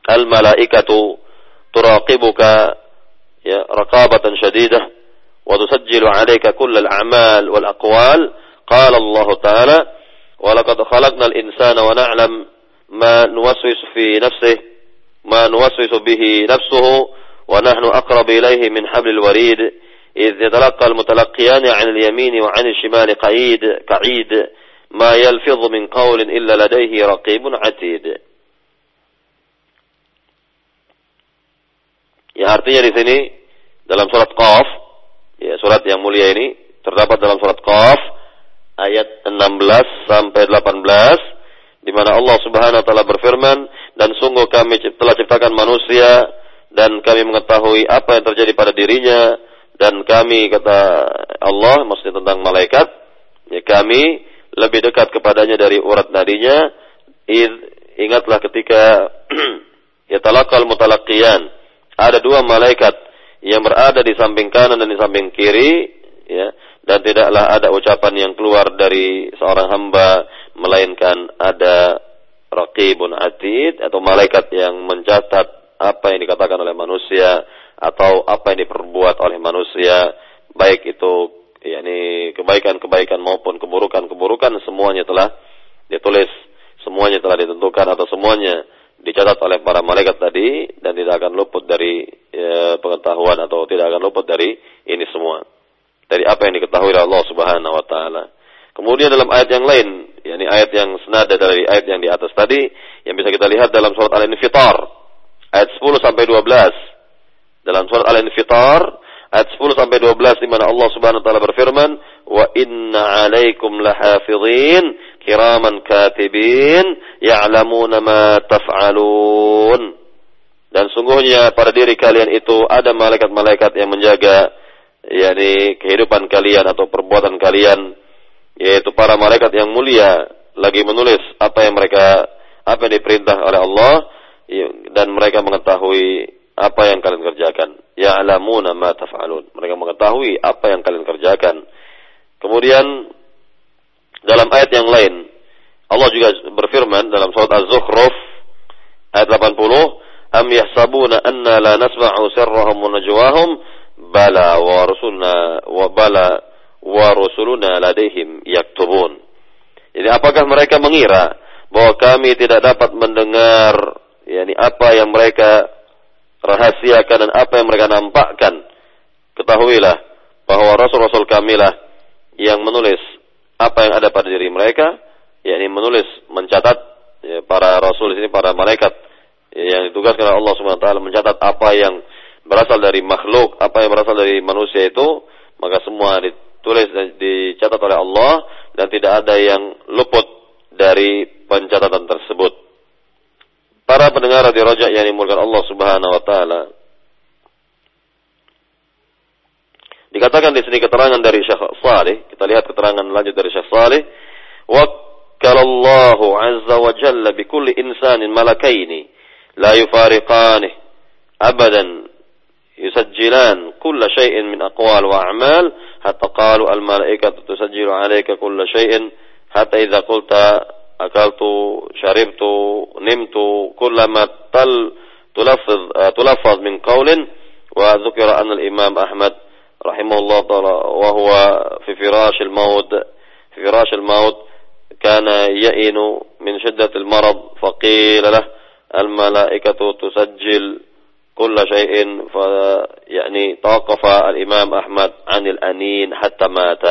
A: al malaikatu turaqibuka ya raqabatan syadidah wa tusajjilu 'alaika kullal a'mal wal aqwal. Qala Allah taala wa laqad khalaqnal insana wa na'lam ma nuwaswisu fi nafsihi ما نوسوس به نفسه ونحن أقرب إليه من حبل الوريد إذ يتلقى المتلقيان عن اليمين وعن الشمال قعيد كعيد ما يلفظ من قول إلا لديه رقيب عتيد. Ya artinya di sini dalam surat Qaf, ya surat yang mulia ini terdapat dalam surat Qaf ayat 16 sampai 18 di mana Allah Subhanahu wa taala berfirman dan sungguh kami telah ciptakan manusia dan kami mengetahui apa yang terjadi pada dirinya dan kami kata Allah maksudnya tentang malaikat ya kami lebih dekat kepadanya dari urat nadinya. Ingatlah ketika ya talakal mutalaqiyan ada dua malaikat yang berada di samping kanan dan di samping kiri ya dan tidaklah ada ucapan yang keluar dari seorang hamba melainkan ada raqibun atid atau malaikat yang mencatat apa yang dikatakan oleh manusia atau apa yang diperbuat oleh manusia baik itu yakni kebaikan-kebaikan maupun keburukan-keburukan semuanya telah ditulis semuanya telah ditentukan atau semuanya dicatat oleh para malaikat tadi dan tidak akan luput dari ya, pengetahuan atau tidak akan luput dari ini semua dari apa yang diketahui oleh Allah Subhanahu wa taala. Kemudian dalam ayat yang lain, yakni ayat yang senada dari ayat yang di atas tadi yang bisa kita lihat dalam surat Al-Infitar ayat 10 sampai 12. Dalam surat Al-Infitar ayat 10 sampai 12 di mana Allah Subhanahu wa taala berfirman, "Wa inna 'alaikum lahafizin kiraman katibin ya'lamuna ma taf'alun." Dan sungguhnya pada diri kalian itu ada malaikat-malaikat yang menjaga yakni kehidupan kalian atau perbuatan kalian yaitu para malaikat yang mulia lagi menulis apa yang mereka apa yang diperintah oleh Allah ya, dan mereka mengetahui apa yang kalian kerjakan. Ya'lamuna ma taf'alun. Mereka mengetahui apa yang kalian kerjakan. Kemudian dalam ayat yang lain Allah juga berfirman dalam surat Az-Zukhruf ayat 80, "Am yahsabuna anna la nasma'u sirrahum wa najwahum?" Bala wa rusulna wa bala wa rusuluna ladaihim yaktubun. Jadi apakah mereka mengira bahwa kami tidak dapat mendengar yakni apa yang mereka rahasiakan dan apa yang mereka nampakkan? Ketahuilah bahwa rasul-rasul kamilah yang menulis apa yang ada pada diri mereka, yakni menulis, mencatat ya, para rasul di sini para malaikat ya, yang ditugaskan oleh Allah Subhanahu wa taala mencatat apa yang berasal dari makhluk, apa yang berasal dari manusia itu, maka semua ditulis dan dicatat oleh Allah dan tidak ada yang luput dari pencatatan tersebut. Para pendengar di rojak yang dimulakan Allah Subhanahu wa taala. Dikatakan di sini keterangan dari Syekh Saleh, kita lihat keterangan lanjut dari Syekh Saleh, "Wakkalallahu azza wa jalla bi kulli insanin malakaini la yufariqanih abadan يسجلان كل شيء من أقوال وأعمال حتى قالوا الملائكة تسجل عليك كل شيء. حتى إذا قلت أكلت شربت نمت كل ما تل تلفظ, تلفظ من قول وذكر أن الإمام أحمد رحمه الله وهو في فراش الموت في فراش الموت كان يئن من شدة المرض فقيل له الملائكة تسجل كل شيء ف يعني توقف الإمام أحمد عن الأنين حتى مات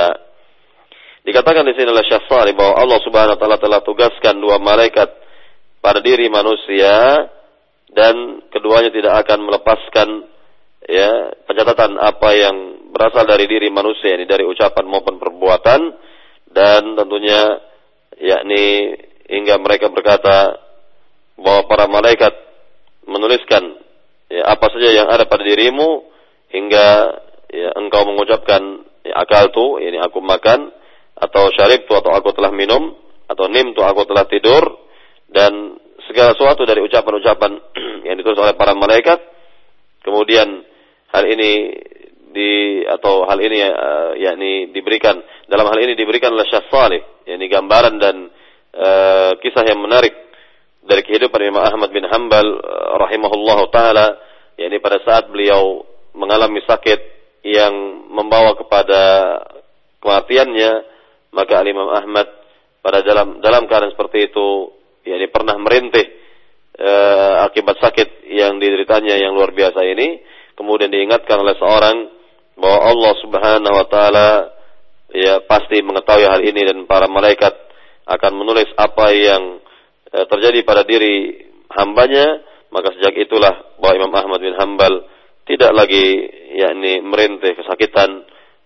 A: Dikatakan di sini oleh Syekh Salih bahwa Allah Subhanahu wa taala telah tugaskan dua malaikat pada diri manusia dan keduanya tidak akan melepaskan ya pencatatan apa yang berasal dari diri manusia ini dari ucapan maupun perbuatan dan tentunya yakni hingga mereka berkata bahwa para malaikat menuliskan ya, apa saja yang ada pada dirimu hingga ya, engkau mengucapkan ya, akal tu, ini aku makan atau syarib tu atau aku telah minum atau nim tu aku telah tidur dan segala sesuatu dari ucapan-ucapan yang ditulis oleh para malaikat. Kemudian hal ini di atau hal ini uh, yakni diberikan dalam hal ini diberikan oleh Syekh yakni gambaran dan uh, kisah yang menarik dari kehidupan Imam Ahmad bin Hambal eh, rahimahullahu taala yakni pada saat beliau mengalami sakit yang membawa kepada kematiannya maka Imam Ahmad pada dalam dalam keadaan seperti itu yakni pernah merintih e, akibat sakit yang dideritanya yang luar biasa ini kemudian diingatkan oleh seorang bahwa Allah Subhanahu wa taala ya pasti mengetahui hal ini dan para malaikat akan menulis apa yang terjadi pada diri hambanya, maka sejak itulah bahwa Imam Ahmad bin Hambal tidak lagi yakni merintih kesakitan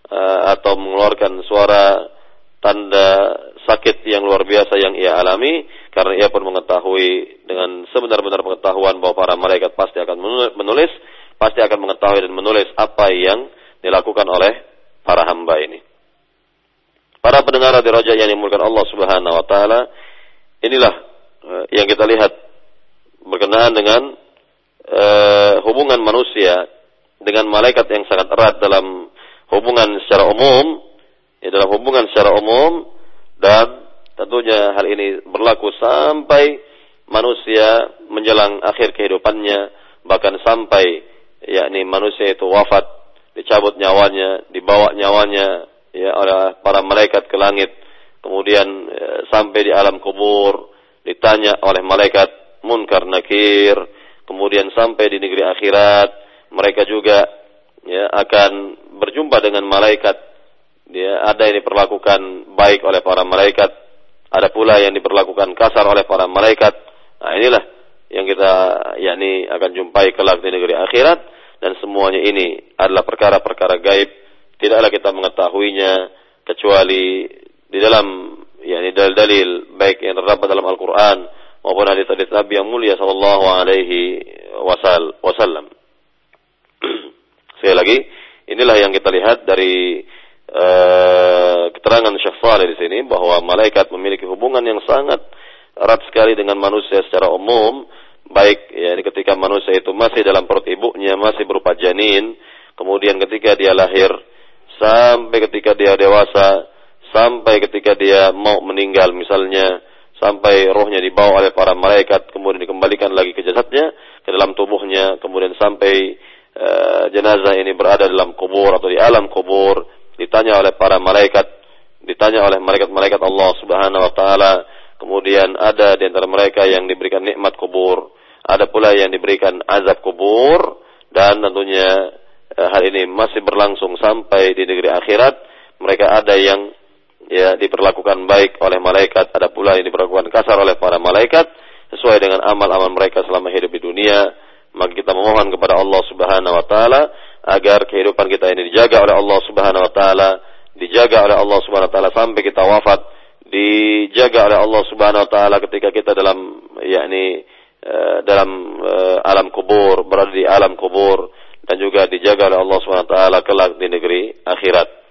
A: uh, atau mengeluarkan suara tanda sakit yang luar biasa yang ia alami karena ia pun mengetahui dengan sebenar-benar pengetahuan bahwa para malaikat pasti akan menulis, pasti akan mengetahui dan menulis apa yang dilakukan oleh para hamba ini. Para pendengar di Raja yang dimulakan Allah Subhanahu wa taala, inilah yang kita lihat berkenaan dengan uh, hubungan manusia dengan malaikat yang sangat erat dalam hubungan secara umum, ya dalam hubungan secara umum dan tentunya hal ini berlaku sampai manusia menjelang akhir kehidupannya bahkan sampai yakni manusia itu wafat dicabut nyawanya dibawa nyawanya ya oleh para malaikat ke langit kemudian ya, sampai di alam kubur ditanya oleh malaikat munkar nakir, kemudian sampai di negeri akhirat, mereka juga ya akan berjumpa dengan malaikat. Dia ada yang diperlakukan baik oleh para malaikat, ada pula yang diperlakukan kasar oleh para malaikat. Nah, inilah yang kita yakni akan jumpai kelak di negeri akhirat dan semuanya ini adalah perkara-perkara gaib, tidaklah kita mengetahuinya kecuali di dalam yakni dalil-dalil baik yang terdapat dalam Al-Qur'an maupun hadis-hadis Nabi yang mulia sallallahu alaihi wasallam. Sekali lagi, inilah yang kita lihat dari uh, keterangan Syekh Saleh di sini bahwa malaikat memiliki hubungan yang sangat erat sekali dengan manusia secara umum, baik ya ketika manusia itu masih dalam perut ibunya, masih berupa janin, kemudian ketika dia lahir sampai ketika dia dewasa, sampai ketika dia mau meninggal misalnya, sampai rohnya dibawa oleh para malaikat, kemudian dikembalikan lagi ke jasadnya, ke dalam tubuhnya, kemudian sampai uh, jenazah ini berada dalam kubur atau di alam kubur, ditanya oleh para malaikat, ditanya oleh malaikat-malaikat Allah Subhanahu wa taala, kemudian ada di antara mereka yang diberikan nikmat kubur, ada pula yang diberikan azab kubur dan tentunya eh, hal ini masih berlangsung sampai di negeri akhirat. Mereka ada yang ya diperlakukan baik oleh malaikat, ada pula yang diperlakukan kasar oleh para malaikat sesuai dengan amal-amal mereka selama hidup di dunia. Maka kita memohon kepada Allah Subhanahu wa taala agar kehidupan kita ini dijaga oleh Allah Subhanahu wa taala, dijaga oleh Allah Subhanahu wa taala sampai kita wafat, dijaga oleh Allah Subhanahu wa taala ketika kita dalam yakni uh, dalam uh, alam kubur, berada di alam kubur dan juga dijaga oleh Allah Subhanahu wa taala kelak di negeri akhirat.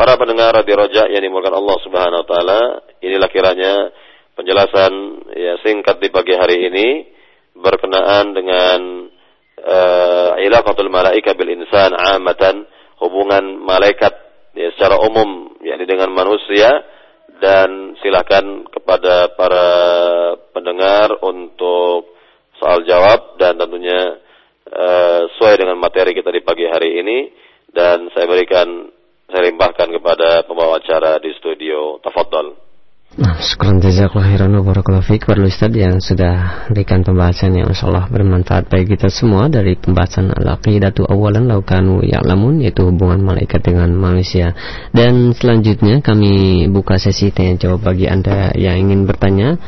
A: Para pendengar di Roja yang dimulakan Allah Subhanahu wa taala, inilah kiranya penjelasan ya singkat di pagi hari ini berkenaan dengan uh, ilaqatul malaika bil insan amatan hubungan malaikat ya, secara umum yakni dengan manusia dan silakan kepada para pendengar untuk soal jawab dan tentunya uh, sesuai dengan materi kita di pagi hari ini. Dan saya berikan saya limpahkan kepada pembawa acara di studio. Tafadhal
B: Nah, syukuran jazakallah khairan wa barakallahu fiik Ustaz yang sudah berikan pembahasan yang insyaallah bermanfaat bagi kita semua dari pembahasan al-aqidatu awalan laukanu ya'lamun yaitu hubungan malaikat dengan manusia. Dan selanjutnya kami buka sesi tanya jawab bagi Anda yang ingin bertanya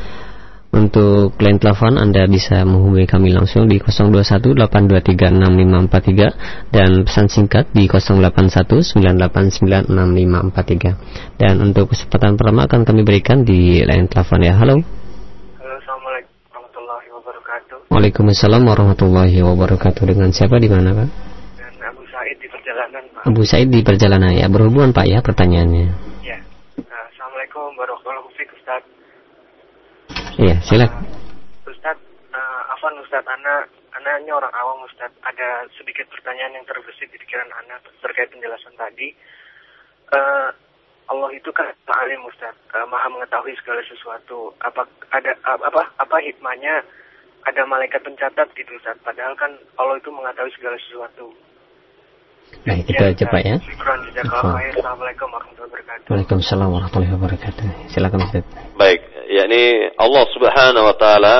B: untuk klien telepon Anda bisa menghubungi kami langsung di 0218236543 dan pesan singkat di 0819896543. Dan untuk kesempatan pertama akan kami berikan di line telepon ya. Halo.
C: Halo, Assalamualaikum warahmatullahi wabarakatuh.
B: Waalaikumsalam warahmatullahi wabarakatuh. Dengan siapa di mana, Pak?
C: Dengan Abu Said di perjalanan, Pak.
B: Abu Said di perjalanan ya. Berhubungan, Pak ya pertanyaannya.
C: Ya. Nah, Assalamualaikum warahmatullahi wabarakatuh, Ustaz.
B: Iya, silakan.
C: Ustaz, uh, Afan Ustaz, Ana, Ana orang awam Ustaz. Ada sedikit pertanyaan yang terbesit di pikiran Ana terkait penjelasan tadi. Uh, Allah itu kan alim Ustaz, uh, maha mengetahui segala sesuatu. Apa ada apa apa hikmahnya ada malaikat pencatat gitu Ustaz? Padahal kan Allah itu mengetahui segala sesuatu.
B: Baik, kita ya, cepat ya.
C: Assalamualaikum warahmatullahi wabarakatuh.
B: Waalaikumsalam warahmatullahi wabarakatuh. Silakan Ustaz.
A: Baik, yakni Allah Subhanahu wa taala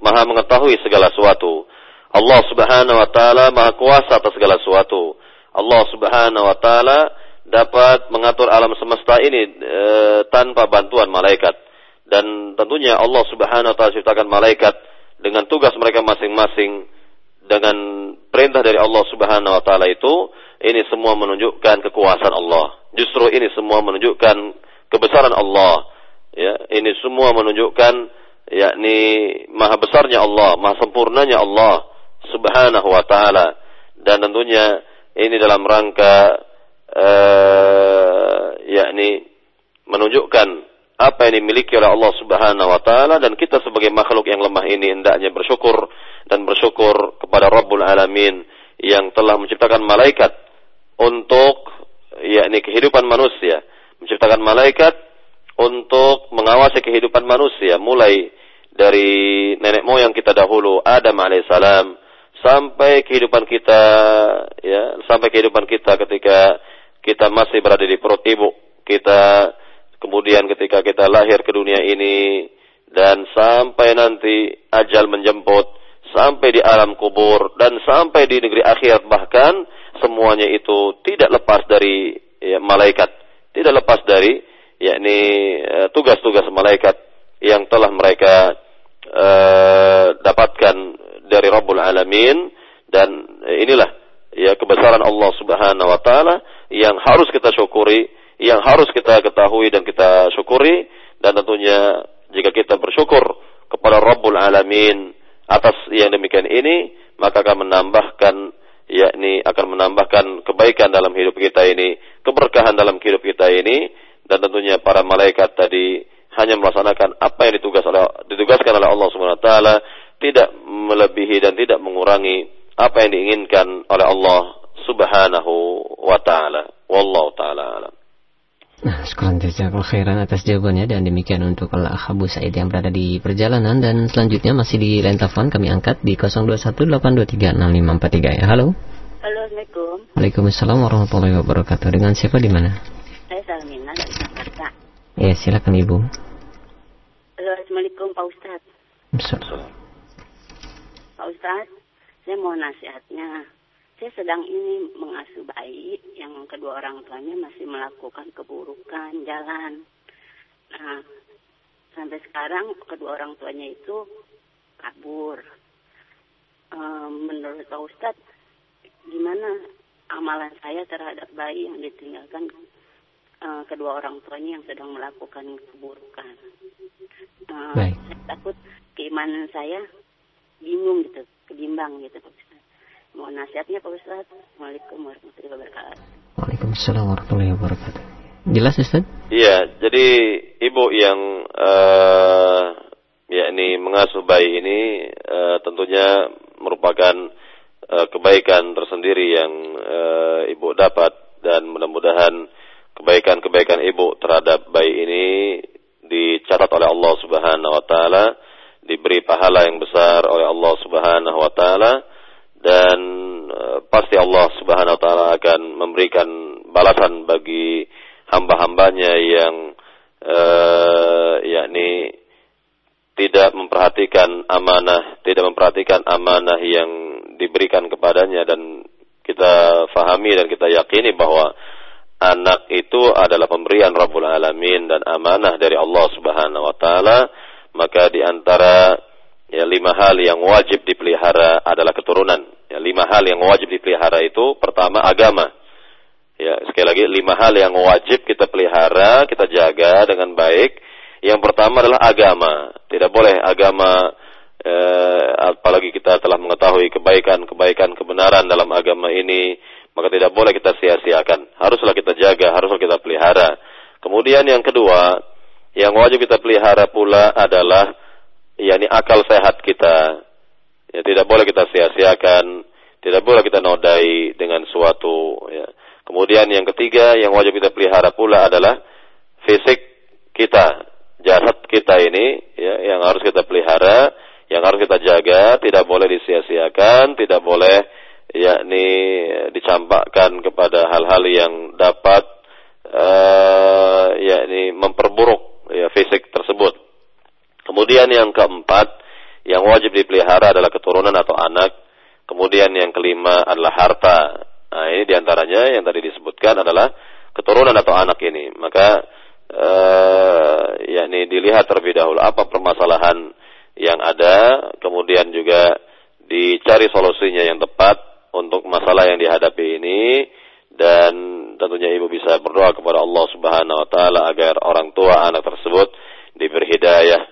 A: Maha mengetahui segala sesuatu. Allah Subhanahu wa taala Maha kuasa atas segala sesuatu. Allah Subhanahu wa taala dapat mengatur alam semesta ini e, tanpa bantuan malaikat. Dan tentunya Allah Subhanahu wa taala ciptakan malaikat dengan tugas mereka masing-masing dengan perintah dari Allah Subhanahu wa taala itu ini semua menunjukkan kekuasaan Allah. Justru ini semua menunjukkan kebesaran Allah. Ya, ini semua menunjukkan yakni maha besarnya Allah, maha sempurnanya Allah Subhanahu wa taala. Dan tentunya ini dalam rangka uh, yakni menunjukkan apa yang dimiliki oleh Allah Subhanahu wa taala dan kita sebagai makhluk yang lemah ini hendaknya bersyukur dan bersyukur kepada Rabbul Alamin yang telah menciptakan malaikat untuk yakni kehidupan manusia, menciptakan malaikat untuk mengawasi kehidupan manusia. Mulai dari nenek moyang kita dahulu Adam alaihissalam sampai kehidupan kita ya sampai kehidupan kita ketika kita masih berada di perut ibu kita kemudian ketika kita lahir ke dunia ini dan sampai nanti ajal menjemput sampai di alam kubur dan sampai di negeri akhirat. Bahkan semuanya itu tidak lepas dari ya, malaikat. Tidak lepas dari yakni eh, tugas-tugas malaikat yang telah mereka uh, dapatkan dari Rabbul Alamin. Dan inilah ya kebesaran Allah Subhanahu wa taala yang harus kita syukuri, yang harus kita ketahui dan kita syukuri. Dan tentunya jika kita bersyukur kepada Rabbul Alamin atas yang demikian ini maka akan menambahkan yakni akan menambahkan kebaikan dalam hidup kita ini, keberkahan dalam hidup kita ini dan tentunya para malaikat tadi hanya melaksanakan apa yang ditugas oleh ditugaskan oleh Allah Subhanahu wa taala, tidak melebihi dan tidak mengurangi apa yang diinginkan oleh Allah Subhanahu wa taala. Wallahu taala.
B: Nah, sekarang jazakallahu khairan atas jawabannya dan demikian untuk Allah Abu Said yang berada di perjalanan dan selanjutnya masih di line telepon kami angkat di 0218236543 ya. Halo.
D: Halo, Assalamualaikum.
B: Waalaikumsalam warahmatullahi wabarakatuh. Dengan siapa di mana?
D: Saya Salmina dari Jakarta.
B: Ya, silakan Ibu.
D: Halo, Assalamualaikum Pak Ustadz. Pak Ustadz, saya mau nasihatnya saya sedang ini mengasuh bayi yang kedua orang tuanya masih melakukan keburukan jalan. Nah, sampai sekarang kedua orang tuanya itu kabur. E, menurut Pak Ustadz, gimana amalan saya terhadap bayi yang ditinggalkan e, kedua orang tuanya yang sedang melakukan keburukan? E,
B: Baik.
D: Saya takut keimanan saya bingung gitu, kebimbang gitu Pak. Mohon nasihatnya Pak Ustaz. Assalamualaikum warahmatullahi wabarakatuh.
B: Waalaikumsalam warahmatullahi wabarakatuh. Jelas Ustaz?
A: Iya, jadi ibu yang uh, ya ini mengasuh bayi ini uh, tentunya merupakan uh, kebaikan tersendiri yang uh, ibu dapat dan mudah-mudahan kebaikan-kebaikan ibu terhadap bayi ini dicatat oleh Allah Subhanahu wa taala, diberi pahala yang besar oleh Allah Subhanahu wa taala dan uh, pasti Allah Subhanahu wa taala akan memberikan balasan bagi hamba-hambanya yang uh, yakni tidak memperhatikan amanah, tidak memperhatikan amanah yang diberikan kepadanya. Dan kita fahami dan kita yakini bahwa anak itu adalah pemberian Rabbul Alamin dan amanah dari Allah Subhanahu wa taala, maka di antara ya lima hal yang wajib dipelihara adalah keturunan. Ya, lima hal yang wajib dipelihara itu pertama agama. Ya, sekali lagi lima hal yang wajib kita pelihara, kita jaga dengan baik. Yang pertama adalah agama. Tidak boleh agama eh, apalagi kita telah mengetahui kebaikan-kebaikan kebenaran dalam agama ini, maka tidak boleh kita sia-siakan. Haruslah kita jaga, haruslah kita pelihara. Kemudian yang kedua, yang wajib kita pelihara pula adalah yakni akal sehat kita. Ya, tidak boleh kita sia-siakan, tidak boleh kita nodai dengan suatu. Ya. Kemudian yang ketiga yang wajib kita pelihara pula adalah fisik kita, jasad kita ini ya, yang harus kita pelihara, yang harus kita jaga, tidak boleh disia-siakan, tidak boleh yakni dicampakkan kepada hal-hal yang dapat uh, yakni memperburuk ya fisik tersebut. Kemudian yang keempat, yang wajib dipelihara adalah keturunan atau anak. Kemudian yang kelima adalah harta. Nah, ini di antaranya yang tadi disebutkan adalah keturunan atau anak ini. Maka, eh, yakni dilihat terlebih dahulu apa permasalahan yang ada, kemudian juga dicari solusinya yang tepat untuk masalah yang dihadapi ini dan tentunya ibu bisa berdoa kepada Allah Subhanahu wa taala agar orang tua anak tersebut diberi hidayah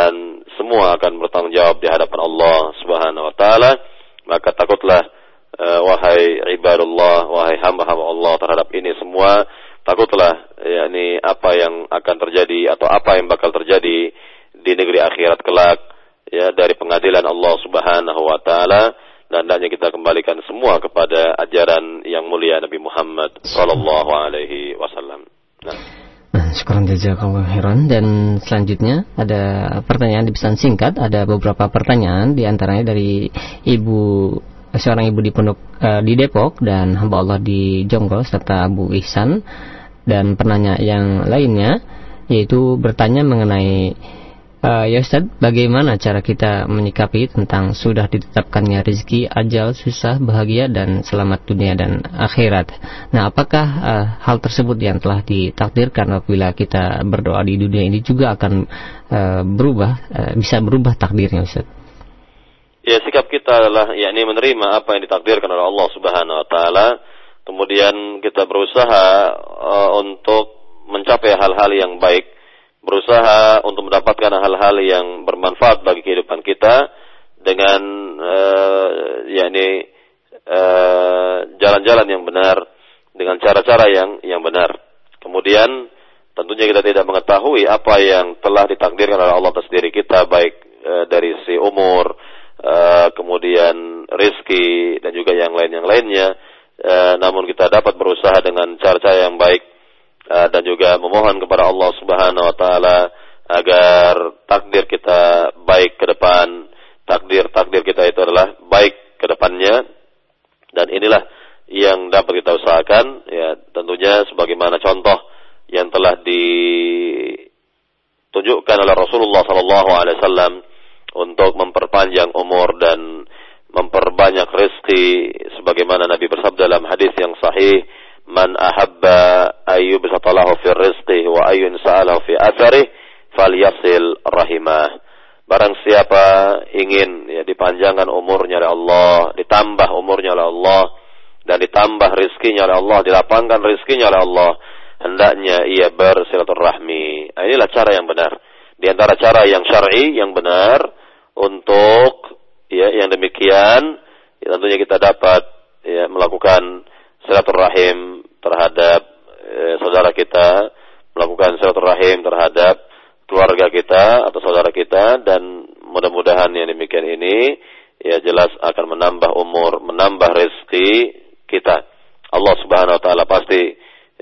A: dan semua akan bertanggung jawab di hadapan Allah Subhanahu wa taala maka takutlah uh, wahai ibadullah wahai hamba-hamba Allah terhadap ini semua takutlah yakni apa yang akan terjadi atau apa yang bakal terjadi di negeri akhirat kelak ya dari pengadilan Allah Subhanahu wa taala dan hendaknya kita kembalikan semua kepada ajaran yang mulia Nabi Muhammad sallallahu alaihi wasallam. Nah.
B: Syukuran jazakallahu heran dan selanjutnya ada pertanyaan di pesan singkat, ada beberapa pertanyaan di antaranya dari Ibu seorang ibu di Pondok uh, di Depok dan hamba Allah di Jonggol serta Abu Ihsan. Dan penanya yang lainnya yaitu bertanya mengenai Uh, ya Ustaz, bagaimana cara kita menyikapi tentang sudah ditetapkannya rezeki, ajal, susah, bahagia, dan selamat dunia dan akhirat? Nah, apakah uh, hal tersebut yang telah ditakdirkan apabila kita berdoa di dunia ini juga akan uh, berubah, uh, bisa berubah takdirnya Ustaz?
A: Ya, sikap kita adalah yakni menerima apa yang ditakdirkan oleh Allah Subhanahu wa taala, kemudian kita berusaha uh, untuk mencapai hal-hal yang baik berusaha untuk mendapatkan hal-hal yang bermanfaat bagi kehidupan kita dengan uh, yakni uh, jalan-jalan yang benar dengan cara-cara yang yang benar. Kemudian tentunya kita tidak mengetahui apa yang telah ditakdirkan oleh Allah atas diri kita baik uh, dari si umur, uh, kemudian rizki dan juga yang lain yang lainnya. Uh, namun kita dapat berusaha dengan cara-cara yang baik Eh, dan juga memohon kepada Allah Subhanahu wa taala agar takdir kita baik ke depan, takdir-takdir kita itu adalah baik ke depannya. Dan inilah yang dapat kita usahakan ya tentunya sebagaimana contoh yang telah ditunjukkan oleh Rasulullah sallallahu alaihi wasallam untuk memperpanjang umur dan memperbanyak rezeki sebagaimana Nabi bersabda dalam hadis yang sahih man ahabba ayyub satalahu fi rizqi wa ayyun sa'alahu fi atharih falyasil rahimah. Barang siapa ingin ya dipanjangkan umurnya oleh Allah, ditambah umurnya oleh Allah dan ditambah rizkinya oleh Allah, dilapangkan rizkinya oleh Allah, hendaknya ia bersilaturahmi. Nah, inilah cara yang benar. Di antara cara yang syar'i yang benar untuk ya yang demikian ya, tentunya kita dapat ya melakukan silaturahim terhadap eh, saudara kita, melakukan silaturahim terhadap keluarga kita atau saudara kita dan mudah-mudahan yang demikian ini ya jelas akan menambah umur, menambah rezeki kita. Allah Subhanahu wa taala pasti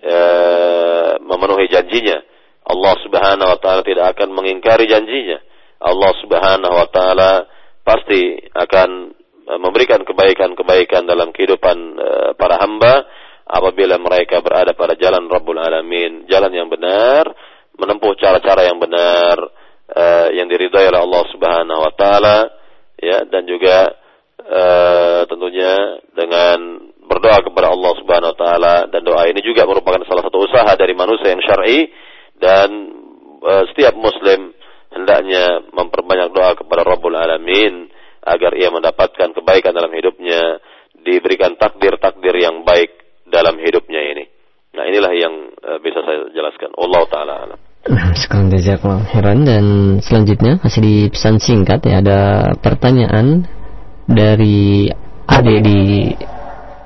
A: eh, memenuhi janjinya. Allah Subhanahu wa taala tidak akan mengingkari janjinya. Allah Subhanahu wa taala pasti akan memberikan kebaikan-kebaikan dalam kehidupan uh, para hamba apabila mereka berada pada jalan Rabbul Alamin, jalan yang benar, menempuh cara-cara yang benar uh, yang diridhai oleh Allah Subhanahu wa taala ya dan juga tentunya dengan berdoa kepada Allah Subhanahu wa taala. Dan doa ini juga merupakan salah satu usaha dari manusia yang syar'i dan setiap muslim hendaknya memperbanyak doa kepada Rabbul Alamin agar ia mendapatkan kebaikan dalam hidupnya, diberikan takdir-takdir yang baik dalam hidupnya ini. Nah inilah yang uh, bisa saya jelaskan. Allah Ta'ala.
B: Nah, sekarang jazakallah heran dan selanjutnya masih di pesan singkat ya ada pertanyaan dari Ade di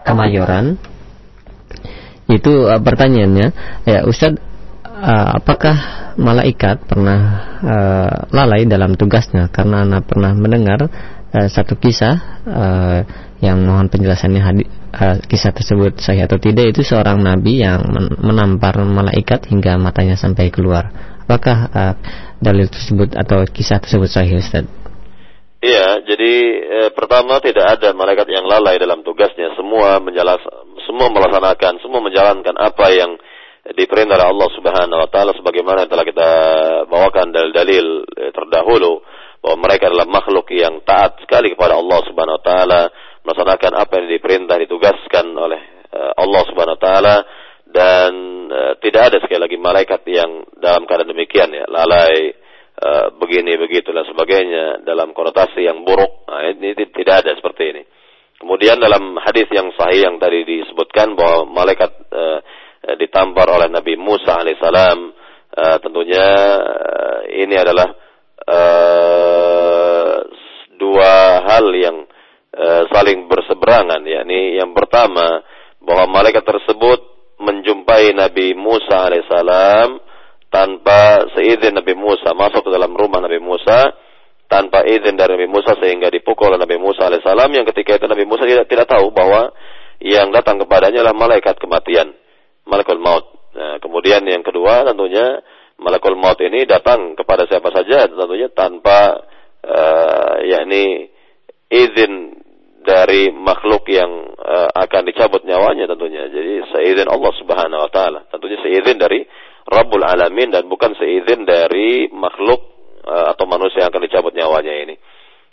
B: Kemayoran itu uh, pertanyaannya ya Ustadz uh, apakah malaikat pernah uh, lalai dalam tugasnya karena anak pernah mendengar uh, satu kisah uh, yang mohon penjelasannya hadi, uh, kisah tersebut saya atau tidak itu seorang nabi yang men menampar malaikat hingga matanya sampai keluar. Apakah uh, dalil tersebut atau kisah tersebut sahih Ustaz?
A: Iya, jadi eh, pertama tidak ada malaikat yang lalai dalam tugasnya. Semua menjalas, semua melaksanakan, semua menjalankan apa yang diperintah Allah Subhanahu wa taala sebagaimana telah kita bawakan dalil-dalil eh, terdahulu bahwa mereka adalah makhluk yang taat sekali kepada Allah Subhanahu wa taala, melaksanakan apa yang diperintah ditugaskan oleh eh, Allah Subhanahu wa taala dan uh, tidak ada sekali lagi malaikat yang dalam keadaan demikian ya lalai uh, begini begitu dan sebagainya dalam konotasi yang buruk. Nah, ini tidak ada seperti ini. Kemudian dalam hadis yang sahih yang tadi disebutkan bahwa malaikat uh, ditampar oleh Nabi Musa alaihissalam uh, tentunya uh, ini adalah uh, dua hal yang uh, saling berseberangan. Yakni yang pertama bahwa malaikat tersebut menjumpai Nabi Musa alaihissalam tanpa seizin Nabi Musa masuk ke dalam rumah Nabi Musa tanpa izin dari Nabi Musa sehingga dipukul oleh Nabi Musa alaihissalam. Yang ketika itu Nabi Musa tidak tidak tahu bahwa yang datang kepadanya adalah malaikat kematian malakul maut. Nah, kemudian yang kedua tentunya malakul maut ini datang kepada siapa saja tentunya tanpa uh, yakni izin dari makhluk yang uh, akan dicabut nyawanya tentunya. Jadi seizin Allah Subhanahu wa taala. Tentunya seizin dari Rabbul Alamin dan bukan seizin dari makhluk uh, atau manusia yang akan dicabut nyawanya ini.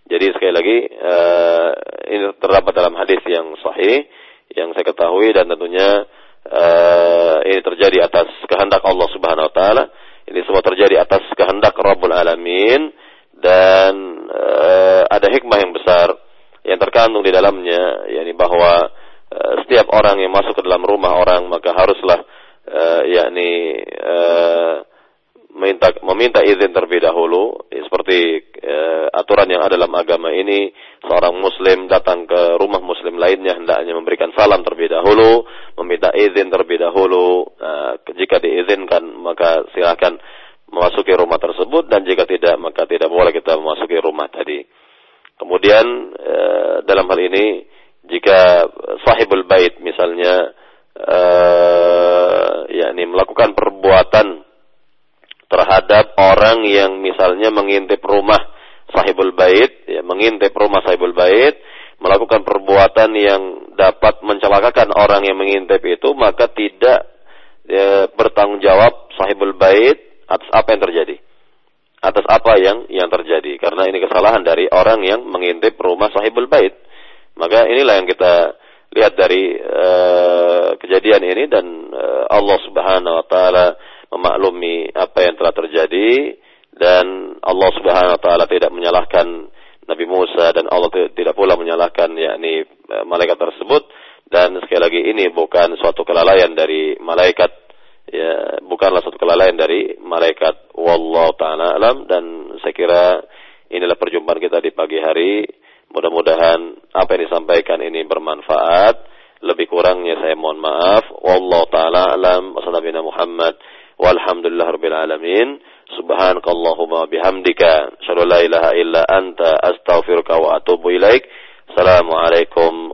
A: Jadi sekali lagi uh, ini terdapat dalam hadis yang sahih yang saya ketahui dan tentunya uh, ini terjadi atas kehendak Allah Subhanahu wa taala. Ini semua terjadi atas kehendak Rabbul Alamin dan uh, ada hikmah yang besar yang terkandung di dalamnya yakni bahwa uh, setiap orang yang masuk ke dalam rumah orang maka haruslah uh, yakni uh, meminta meminta izin terlebih dahulu. Ya, seperti uh, aturan yang ada dalam agama ini seorang muslim datang ke rumah muslim lainnya hendaknya memberikan salam terlebih dahulu meminta izin terlebih dahulu. Uh, jika diizinkan maka silakan memasuki rumah tersebut dan jika tidak maka tidak boleh kita memasuki rumah tadi Kemudian e, dalam hal ini jika sahibul bait misalnya e, yakni melakukan perbuatan terhadap orang yang misalnya mengintip rumah sahibul bait, ya, mengintip rumah sahibul bait, melakukan perbuatan yang dapat mencelakakan orang yang mengintip itu, maka tidak e, bertanggung jawab sahibul bait atas apa yang terjadi atas apa yang yang terjadi. Karena ini kesalahan dari orang yang mengintip rumah sahibul bait. Maka inilah yang kita lihat dari uh, kejadian ini dan uh, Allah Subhanahu wa taala memaklumi apa yang telah terjadi dan Allah Subhanahu wa taala tidak menyalahkan Nabi Musa dan Allah tidak pula menyalahkan yakni uh, malaikat tersebut. Dan sekali lagi ini bukan suatu kelalaian dari malaikat ya bukanlah satu kelalaian dari malaikat. Wallahu taala alam. Dan saya kira inilah perjumpaan kita di pagi hari. Mudah-mudahan apa yang disampaikan ini bermanfaat. Lebih kurangnya saya mohon maaf. Wallahu taala alam. Wasallallahu Muhammad walhamdulillah rabbil alamin. Subhanakallahumma bihamdika. Asyhadu la ilaha illa anta. Astaghfiruka wa atubu ilaik. Assalamualaikum